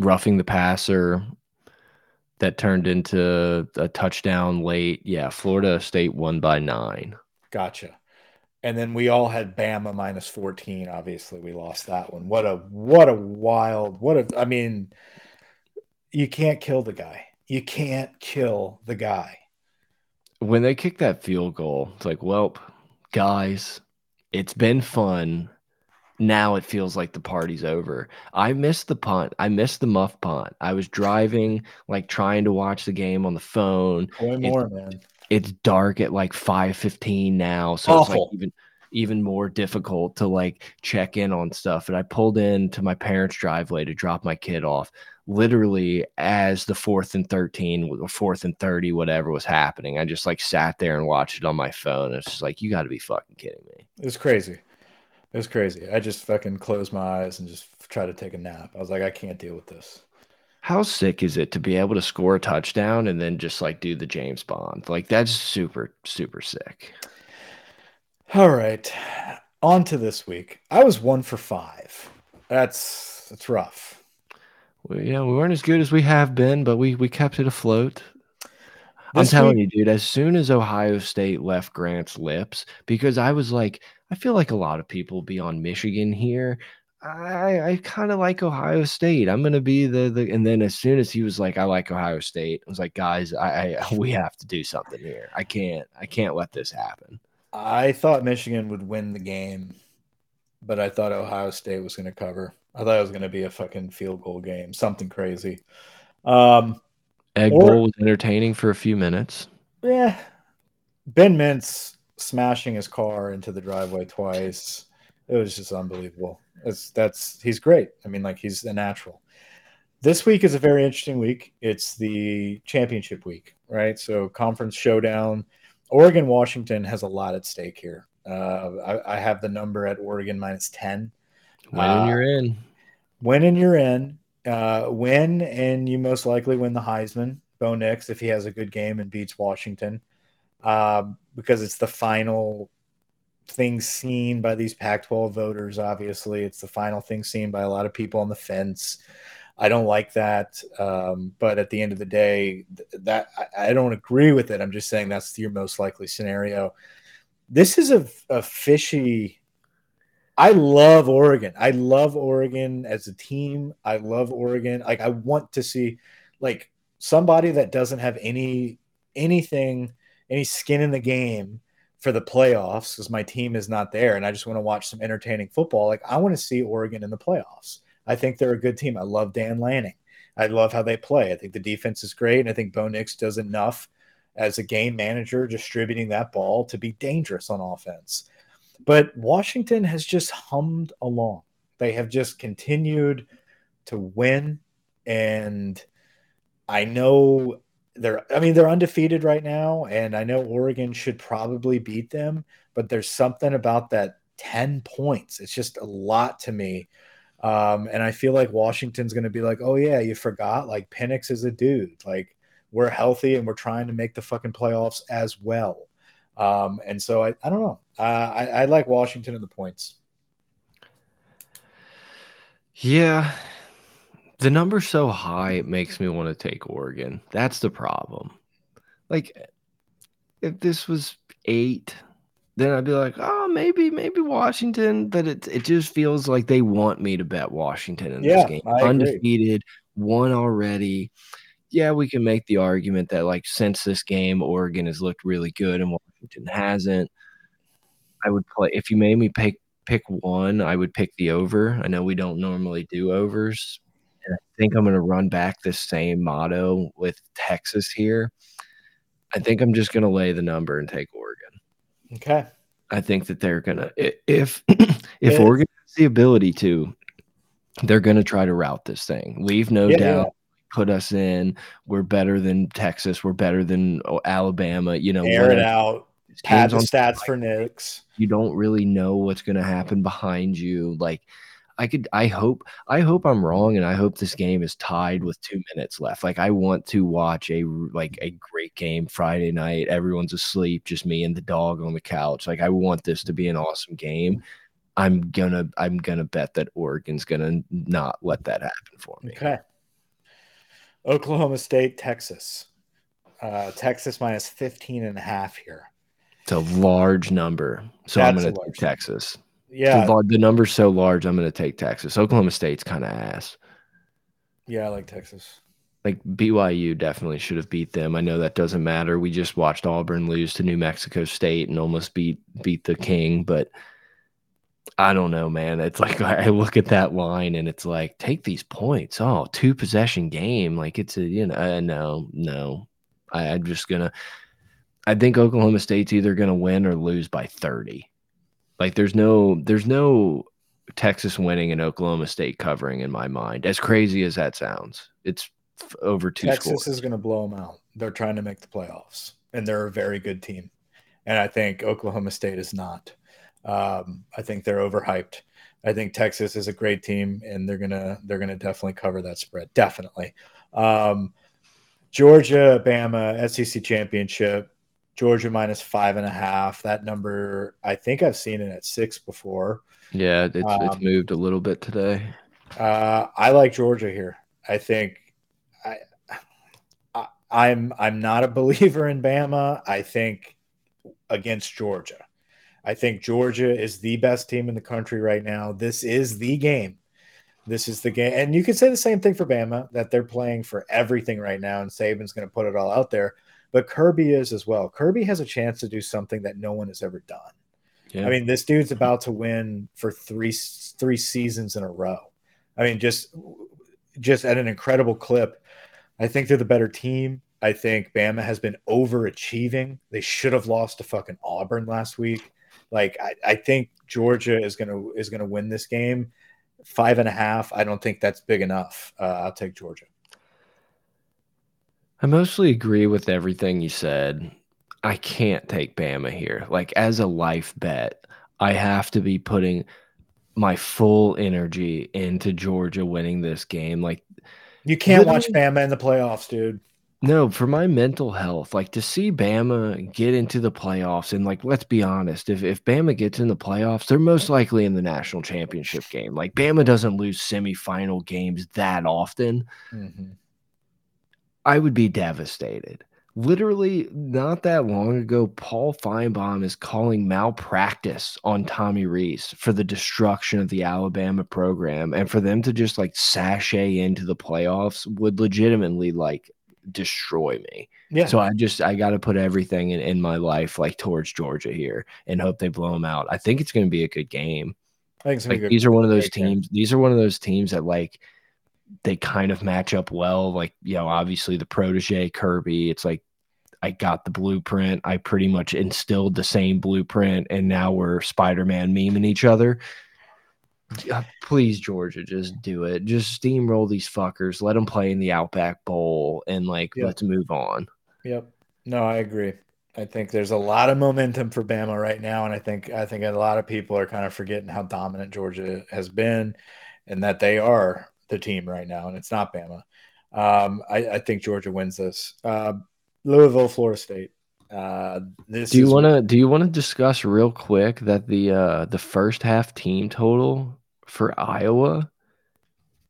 Speaker 1: roughing the passer that turned into a touchdown late. Yeah, Florida State won by nine.
Speaker 2: Gotcha. And then we all had Bama minus 14. Obviously, we lost that one. What a what a wild, what a I mean, you can't kill the guy. You can't kill the guy.
Speaker 1: When they kicked that field goal, it's like, well, guys, it's been fun. Now it feels like the party's over. I missed the punt. I missed the muff punt. I was driving, like trying to watch the game on the phone.
Speaker 2: Boy more, man.
Speaker 1: it's dark at like 5:15 now, so it's like even even more difficult to like check in on stuff. And I pulled into my parents' driveway to drop my kid off, literally as the fourth and 13 or fourth and 30, whatever was happening. I just like sat there and watched it on my phone. It's just like, you got to be fucking kidding me.
Speaker 2: it's crazy. It was crazy. I just fucking closed my eyes and just tried to take a nap. I was like, I can't deal with this.
Speaker 1: How sick is it to be able to score a touchdown and then just like do the James Bond? Like that's super super sick.
Speaker 2: All right. On to this week. I was 1 for 5. That's that's rough.
Speaker 1: Well, yeah, we weren't as good as we have been, but we we kept it afloat. I'm telling you, dude, as soon as Ohio State left Grant's lips, because I was like, I feel like a lot of people be on Michigan here. I I kind of like Ohio State. I'm gonna be the the and then as soon as he was like, I like Ohio State, I was like, guys, I, I we have to do something here. I can't I can't let this happen.
Speaker 2: I thought Michigan would win the game, but I thought Ohio State was gonna cover. I thought it was gonna be a fucking field goal game, something crazy. Um
Speaker 1: Egg or, Bowl was entertaining for a few minutes.
Speaker 2: Yeah. Ben Mintz smashing his car into the driveway twice. It was just unbelievable. That's that's he's great. I mean, like he's a natural. This week is a very interesting week. It's the championship week, right? So conference showdown. Oregon Washington has a lot at stake here. Uh, I, I, have the number at Oregon minus ten.
Speaker 1: When uh, you're in.
Speaker 2: When you're in uh, win, and you most likely win the Heisman. Bo Nix, if he has a good game and beats Washington, uh, because it's the final thing seen by these Pac 12 voters, obviously. It's the final thing seen by a lot of people on the fence. I don't like that. Um, but at the end of the day, that I, I, don't agree with it. I'm just saying that's your most likely scenario. This is a, a fishy I love Oregon. I love Oregon as a team. I love Oregon. Like I want to see like somebody that doesn't have any anything, any skin in the game for the playoffs because my team is not there and I just want to watch some entertaining football. Like I want to see Oregon in the playoffs. I think they're a good team. I love Dan Lanning. I love how they play. I think the defense is great. And I think Bo Nix does enough as a game manager distributing that ball to be dangerous on offense. But Washington has just hummed along. They have just continued to win. And I know they're, I mean, they're undefeated right now. And I know Oregon should probably beat them. But there's something about that 10 points. It's just a lot to me. Um, and I feel like Washington's going to be like, oh, yeah, you forgot. Like, Penix is a dude. Like, we're healthy and we're trying to make the fucking playoffs as well. Um, and so I, I don't know. Uh, I, I like Washington in the points.
Speaker 1: Yeah. The number's so high, it makes me want to take Oregon. That's the problem. Like, if this was eight, then I'd be like, oh, maybe, maybe Washington. But it it just feels like they want me to bet Washington in
Speaker 2: yeah,
Speaker 1: this game. Undefeated, won already. Yeah, we can make the argument that like since this game, Oregon has looked really good and Washington hasn't. I would play if you made me pick pick one, I would pick the over. I know we don't normally do overs. And I think I'm going to run back the same motto with Texas here. I think I'm just going to lay the number and take Oregon.
Speaker 2: Okay.
Speaker 1: I think that they're going to if if Oregon has the ability to they're going to try to route this thing. Leave no yeah, doubt. Yeah. Put us in. We're better than Texas. We're better than oh, Alabama. You know,
Speaker 2: air it out Pad the stats for Nix.
Speaker 1: You don't really know what's going to happen behind you. Like, I could, I hope, I hope I'm wrong, and I hope this game is tied with two minutes left. Like, I want to watch a like a great game Friday night. Everyone's asleep, just me and the dog on the couch. Like, I want this to be an awesome game. I'm gonna, I'm gonna bet that Oregon's gonna not let that happen for me.
Speaker 2: Okay. Oklahoma State, Texas. Uh, Texas minus 15 and a half here.
Speaker 1: It's a large number. So That's I'm going to take Texas.
Speaker 2: Yeah.
Speaker 1: The, the, number's so large, I'm going to take Texas. Oklahoma State's kind of ass.
Speaker 2: Yeah, I like Texas.
Speaker 1: Like BYU definitely should have beat them. I know that doesn't matter. We just watched Auburn lose to New Mexico State and almost beat beat the King, but I don't know, man. It's like I look at that line and it's like take these points. Oh, two possession game. Like it's a you know uh, no no. I, I'm just gonna I think Oklahoma State's either going to win or lose by 30. Like there's no there's no Texas winning and Oklahoma State covering in my mind. As crazy as that sounds, it's over two.
Speaker 2: Texas
Speaker 1: scores.
Speaker 2: is going to blow them out. They're trying to make the playoffs, and they're a very good team. And I think Oklahoma State is not. Um, I think they're overhyped. I think Texas is a great team, and they're gonna they're gonna definitely cover that spread. Definitely. Um, Georgia, Bama, SEC championship. Georgia minus five and a half. That number, I think I've seen it at six before.
Speaker 1: Yeah, it's um, it's moved a little bit today.
Speaker 2: Uh, I like Georgia here. I think I, I I'm I'm not a believer in Bama. I think against Georgia. I think Georgia is the best team in the country right now. This is the game. This is the game. And you could say the same thing for Bama that they're playing for everything right now, and Saban's going to put it all out there. But Kirby is as well. Kirby has a chance to do something that no one has ever done. Yeah. I mean, this dude's about to win for three three seasons in a row. I mean, just just at an incredible clip. I think they're the better team. I think Bama has been overachieving. They should have lost to fucking Auburn last week. Like I, I think Georgia is gonna is gonna win this game. Five and a half. I don't think that's big enough. Uh, I'll take Georgia.
Speaker 1: I mostly agree with everything you said. I can't take Bama here. Like as a life bet, I have to be putting my full energy into Georgia winning this game. Like
Speaker 2: you can't watch Bama in the playoffs, dude.
Speaker 1: No, for my mental health, like to see Bama get into the playoffs, and like let's be honest, if if Bama gets in the playoffs, they're most likely in the national championship game. Like Bama doesn't lose semifinal games that often. Mm -hmm. I would be devastated. Literally, not that long ago, Paul Finebaum is calling malpractice on Tommy Rees for the destruction of the Alabama program, and for them to just like sashay into the playoffs would legitimately like destroy me. Yeah. So I just I got to put everything in, in my life like towards Georgia here and hope they blow them out. I think it's going to be a good game. I think like, these are one of those teams. These are one of those teams that like they kind of match up well. Like you know, obviously the protege Kirby. It's like I got the blueprint. I pretty much instilled the same blueprint, and now we're Spider Man memeing each other. Uh, please, Georgia, just do it. Just steamroll these fuckers. Let them play in the Outback Bowl, and like yep. let's move on.
Speaker 2: Yep. No, I agree. I think there's a lot of momentum for Bama right now, and I think I think a lot of people are kind of forgetting how dominant Georgia has been, and that they are the team right now, and it's not Bama. Um, I, I, think Georgia wins this. Uh, Louisville, Florida State. Uh,
Speaker 1: this do you want to do you want to discuss real quick that the uh, the first half team total for Iowa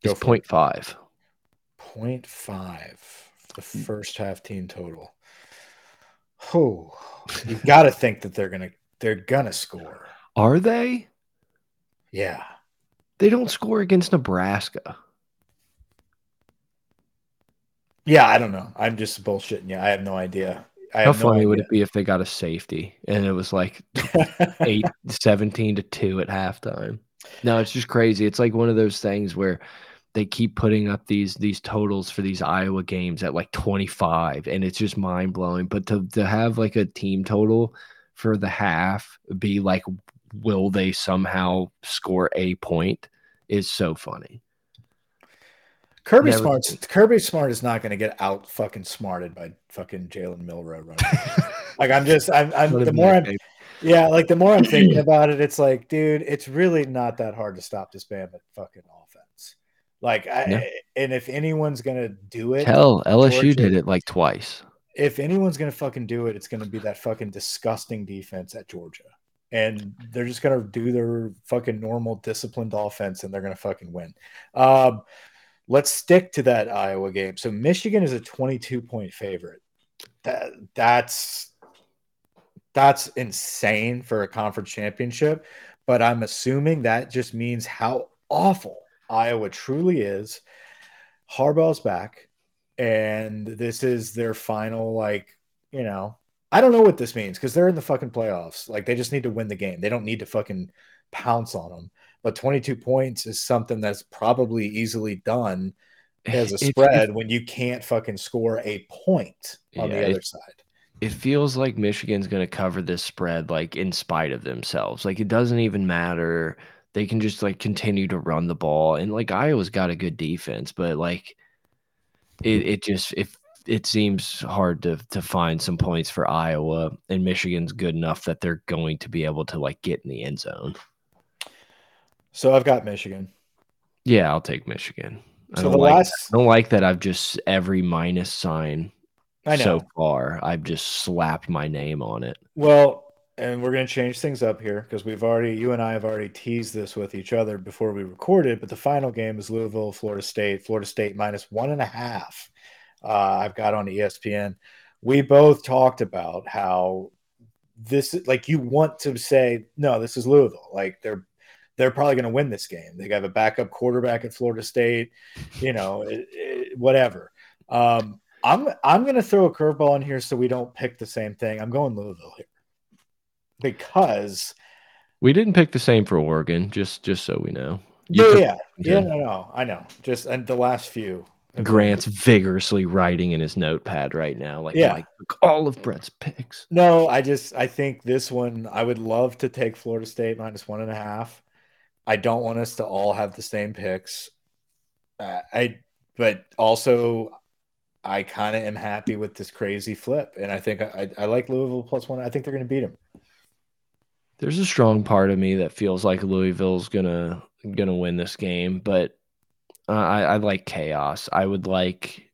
Speaker 1: is 0.5.
Speaker 2: 0.5. The first half team total. Oh, you got to think that they're gonna they're gonna score.
Speaker 1: Are they?
Speaker 2: Yeah.
Speaker 1: They don't score against Nebraska.
Speaker 2: Yeah, I don't know. I'm just bullshitting you. I have no idea. I
Speaker 1: How funny no would it be if they got a safety and it was like 8 17 to 2 at halftime? No, it's just crazy. It's like one of those things where they keep putting up these these totals for these Iowa games at like 25 and it's just mind blowing. But to to have like a team total for the half be like will they somehow score a point is so funny.
Speaker 2: Kirby Never Smart Kirby Smart is not going to get out fucking smarted by fucking Jalen Milroe running. like I'm just I'm, I'm the more I'm yeah, like the more I'm thinking about it, it's like, dude, it's really not that hard to stop this band at fucking offense. Like, I, and if anyone's gonna do it,
Speaker 1: hell, LSU Georgia, did it like twice.
Speaker 2: If anyone's gonna fucking do it, it's gonna be that fucking disgusting defense at Georgia, and they're just gonna do their fucking normal disciplined offense, and they're gonna fucking win. Um, let's stick to that Iowa game. So Michigan is a 22 point favorite. That that's that's insane for a conference championship. But I'm assuming that just means how awful Iowa truly is. Harbaugh's back, and this is their final, like, you know, I don't know what this means because they're in the fucking playoffs. Like, they just need to win the game. They don't need to fucking pounce on them. But 22 points is something that's probably easily done eh, as a spread when you can't fucking score a point on yeah, the other side
Speaker 1: it feels like Michigan's going to cover this spread like in spite of themselves. Like it doesn't even matter. They can just like continue to run the ball and like Iowa's got a good defense, but like it it just if it seems hard to to find some points for Iowa and Michigan's good enough that they're going to be able to like get in the end zone.
Speaker 2: So I've got Michigan.
Speaker 1: Yeah, I'll take Michigan. I
Speaker 2: So
Speaker 1: don't
Speaker 2: the
Speaker 1: like
Speaker 2: last,
Speaker 1: I don't like that I've just every minus sign
Speaker 2: I know.
Speaker 1: so far. I've just slapped my name on it.
Speaker 2: Well, and we're going to change things up here because we've already, you and I have already teased this with each other before we recorded. But the final game is Louisville, Florida State. Florida State minus one and a half. Uh, I've got on ESPN. We both talked about how this, like, you want to say, no, this is Louisville. Like, they're they're probably going to win this game. They have a backup quarterback at Florida State, you know, it, it, whatever. Um, I'm I'm going to throw a curveball in here so we don't pick the same thing. I'm going Louisville here because
Speaker 1: We didn't pick the same for Oregon, just just so we know.
Speaker 2: yeah,
Speaker 1: took
Speaker 2: yeah, yeah, no, no, I know. Just and the last few.
Speaker 1: Grant's vigorously writing in his notepad right now, like,
Speaker 2: Yeah.
Speaker 1: like all of Brett's picks.
Speaker 2: No, I just I think this one I would love to take Florida State minus one and a half. I don't want us to all have the same picks. Uh, I but also I kind of am happy with this crazy flip, and I think I, I, I like Louisville plus one. I think they're going to beat them.
Speaker 1: There's a strong part of me that feels like Louisville's gonna gonna win this game, but uh, I, I like chaos. I would like,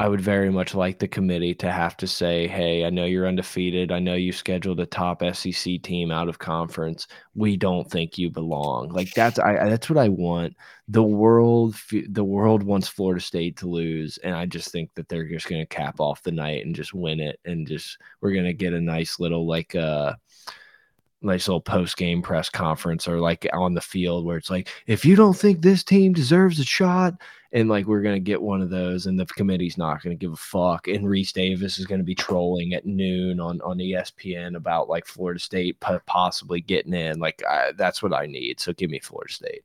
Speaker 1: I would very much like the committee to have to say, "Hey, I know you're undefeated. I know you scheduled a top SEC team out of conference. We don't think you belong." Like that's I that's what I want. The world, the world wants Florida State to lose, and I just think that they're just gonna cap off the night and just win it, and just we're gonna get a nice little like uh nice little post game press conference or like on the field where it's like, if you don't think this team deserves a shot, and like we're gonna get one of those, and the committee's not gonna give a fuck, and Rece Davis is gonna be trolling at noon on on ESPN about like Florida State possibly getting in. Like I, that's what I need. So give me Florida State.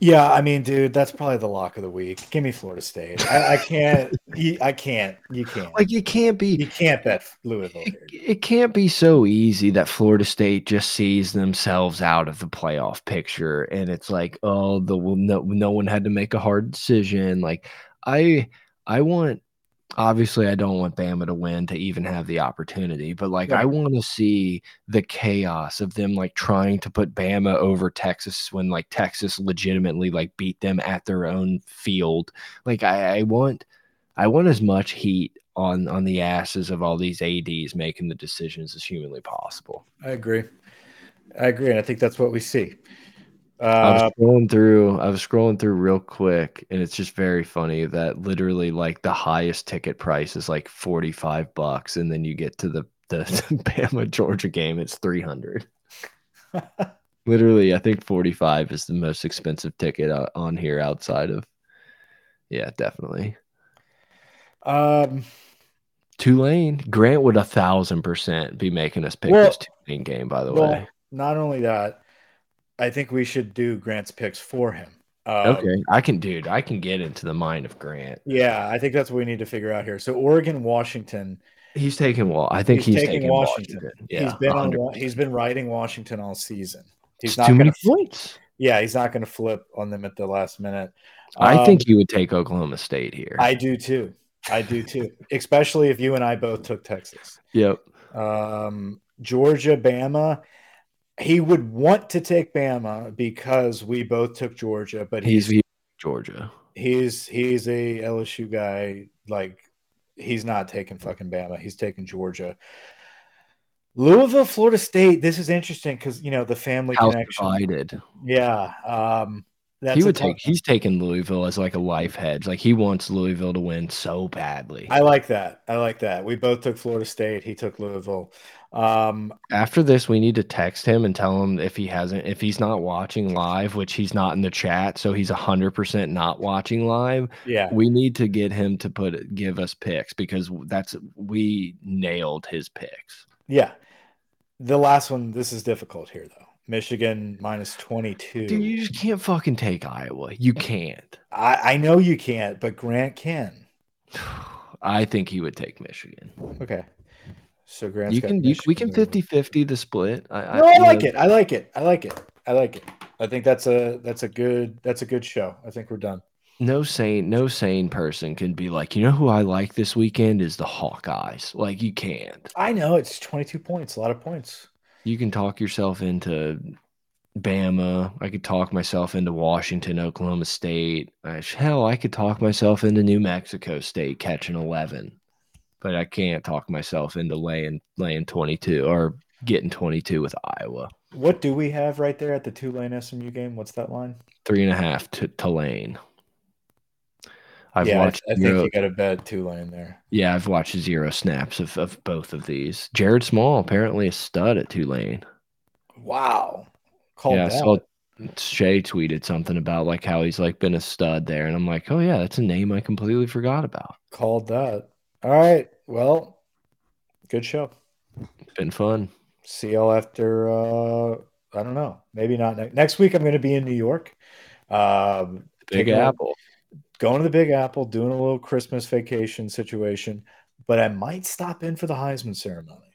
Speaker 2: Yeah, I mean, dude, that's probably the lock of the week. Give me Florida State. I, I can't. I can't. You can't.
Speaker 1: Like it can't be.
Speaker 2: you can't bet Louisville.
Speaker 1: It, it can't be so easy that Florida State just sees themselves out of the playoff picture and it's like, oh, the well, no no one had to make a hard decision. Like I I want obviously I don't want Bama to win to even have the opportunity, but like I want to see the chaos of them like trying to put Bama over Texas when like Texas legitimately like beat them at their own field. Like I, I want I want as much heat on on the asses of all these ads making the decisions as humanly possible.
Speaker 2: I agree. I agree, and I think that's what we see.
Speaker 1: I
Speaker 2: Uh,
Speaker 1: was scrolling through. I was scrolling through real quick, and it's just very funny that literally like the highest ticket price is like forty five bucks, and then you get to the the Bama Georgia game, it's three hundred. literally, I think forty five is the most expensive ticket on here outside of. Yeah, definitely.
Speaker 2: um,
Speaker 1: Tulane Grant would a thousand percent be making us pick
Speaker 2: Well-
Speaker 1: this Tulane game. By the
Speaker 2: well,
Speaker 1: way,
Speaker 2: not only that, I think we should do Grant's picks for him. Um,
Speaker 1: okay, I can, dude. I can get into the mind of Grant.
Speaker 2: Yeah, I think that's what we need to figure out here. So Oregon, Washington.
Speaker 1: He's taking Wall. I think
Speaker 2: He's
Speaker 1: he's,
Speaker 2: taking
Speaker 1: taking,
Speaker 2: Washington.
Speaker 1: Washington. Yeah,
Speaker 2: he's been on.
Speaker 1: 100%.
Speaker 2: Wa- He's been riding Washington all season. He's
Speaker 1: It's
Speaker 2: not
Speaker 1: too
Speaker 2: going
Speaker 1: many
Speaker 2: to.
Speaker 1: points.
Speaker 2: Yeah, he's not going to flip on them at the last minute.
Speaker 1: I
Speaker 2: Um,
Speaker 1: think you would take Oklahoma State here.
Speaker 2: I do too. I do too. Especially if you and I both took Texas.
Speaker 1: yep.
Speaker 2: Um, Georgia, Bama. He would want to take Bama because we both took Georgia, but
Speaker 1: He's,
Speaker 2: he's
Speaker 1: Georgia.
Speaker 2: he's he's a LSU guy. Like he's not taking fucking Bama. He's taking Georgia. Louisville, Florida State. This is interesting because you know the family
Speaker 1: House
Speaker 2: connection.
Speaker 1: divided.
Speaker 2: Yeah, um, that's
Speaker 1: he would take. He's taking Louisville as like a life hedge. Like he wants Louisville to win so badly.
Speaker 2: I like that. I like that. We both took Florida State. He took Louisville. Um,
Speaker 1: After this, we need to text him and tell him if he hasn't, if he's not watching live, which he's not in the chat, so he's hundred percent not watching live.
Speaker 2: yeah,
Speaker 1: We need to get him to put give us picks because that's we nailed his picks.
Speaker 2: yeah. The last one. This is difficult here though. Michigan minus twenty two.
Speaker 1: Dude, you just can't fucking take Iowa. You can't.
Speaker 2: I, I know you can't, but Grant can.
Speaker 1: I think he would take Michigan.
Speaker 2: Okay. So Grant's
Speaker 1: you can you, we can
Speaker 2: Michigan.
Speaker 1: 50 50 the split. I,
Speaker 2: No, I
Speaker 1: you
Speaker 2: like
Speaker 1: know,
Speaker 2: it. I like it. I like it. I like it. I think that's a that's a good that's a good show. I think we're done.
Speaker 1: No sane, no sane person can be like, you know who I like this weekend is the Hawkeyes. Like you can't.
Speaker 2: I know it's 22 points, a lot of points.
Speaker 1: You can talk yourself into Bama. I could talk myself into Washington, Oklahoma State. Hell, I could talk myself into New Mexico State catching 11, but I can't talk myself into laying laying 22 or getting 22 with Iowa.
Speaker 2: What do we have right there at the Tulane SMU game? What's that line?
Speaker 1: Three and a half to Tulane.
Speaker 2: I've yeah, watched. I, I think you got a bet Tulane there.
Speaker 1: Yeah, I've watched zero snaps of, of both of these. Jared Small apparently a stud at Tulane.
Speaker 2: Wow. Called
Speaker 1: yeah, I saw Shay tweeted something about like how he's like been a stud there, and I'm like, oh yeah, that's a name I completely forgot about.
Speaker 2: Called that. All right. Well, good show.
Speaker 1: Been fun.
Speaker 2: See y'all after. uh I don't know. Maybe not ne next week. I'm going to be in New York. Um,
Speaker 1: Big Apple.
Speaker 2: going to the Big Apple, doing a little Christmas vacation situation, but I might stop in for the Heisman ceremony.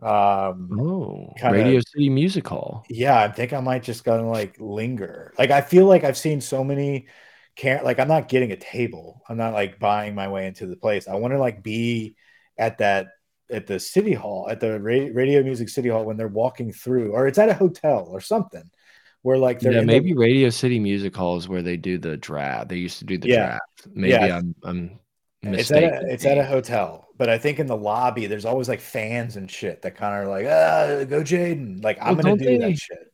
Speaker 1: Um, oh, kinda, Radio City Music Hall.
Speaker 2: Yeah, I think I might just gonna like linger. Like I feel like I've seen so many. Can't like I'm not getting a table. I'm not like buying my way into the place. I want to like be at that at the city hall at the radio music city hall when they're walking through, or it's at a hotel or something where like
Speaker 1: they're yeah maybe the, Radio City Music Hall is where they do the draft. They used to do the yeah, draft. Maybe yeah. I'm I'm
Speaker 2: it's at a, it's at a hotel, but I think in the lobby there's always like fans and shit that kind of like, ah, go Jayden Like I'm gonna do they, that shit.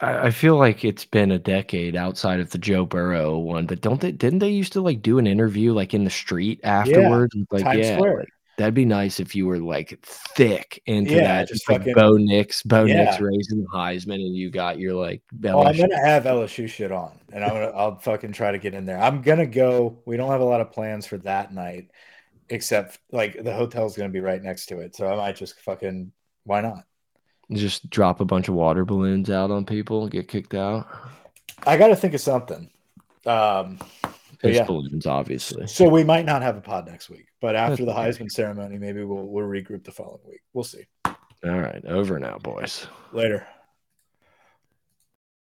Speaker 1: I, I feel like it's been a decade outside of the Joe Burrow one, but don't they? Didn't they used to like do an interview like in the street afterwards? Yeah, like Times yeah, like, that'd be nice if you were like thick into yeah, that. Just like Bo Nix, Bo yeah. Nix raising the Heisman, and you got your like.
Speaker 2: Well, I'm gonna have LSU shit on, and I'm gonna I'll fucking try to get in there. I'm gonna go. We don't have a lot of plans for that night, except like the hotel's gonna be right next to it, so I might just fucking why not?
Speaker 1: Just drop a bunch of water balloons out on people, get kicked out.
Speaker 2: I got to think of something. Um,
Speaker 1: yeah. balloons, obviously.
Speaker 2: So we might not have a pod next week, but after the Heisman ceremony, maybe we'll we'll regroup the following week. We'll see.
Speaker 1: All right, over now, boys.
Speaker 2: Later.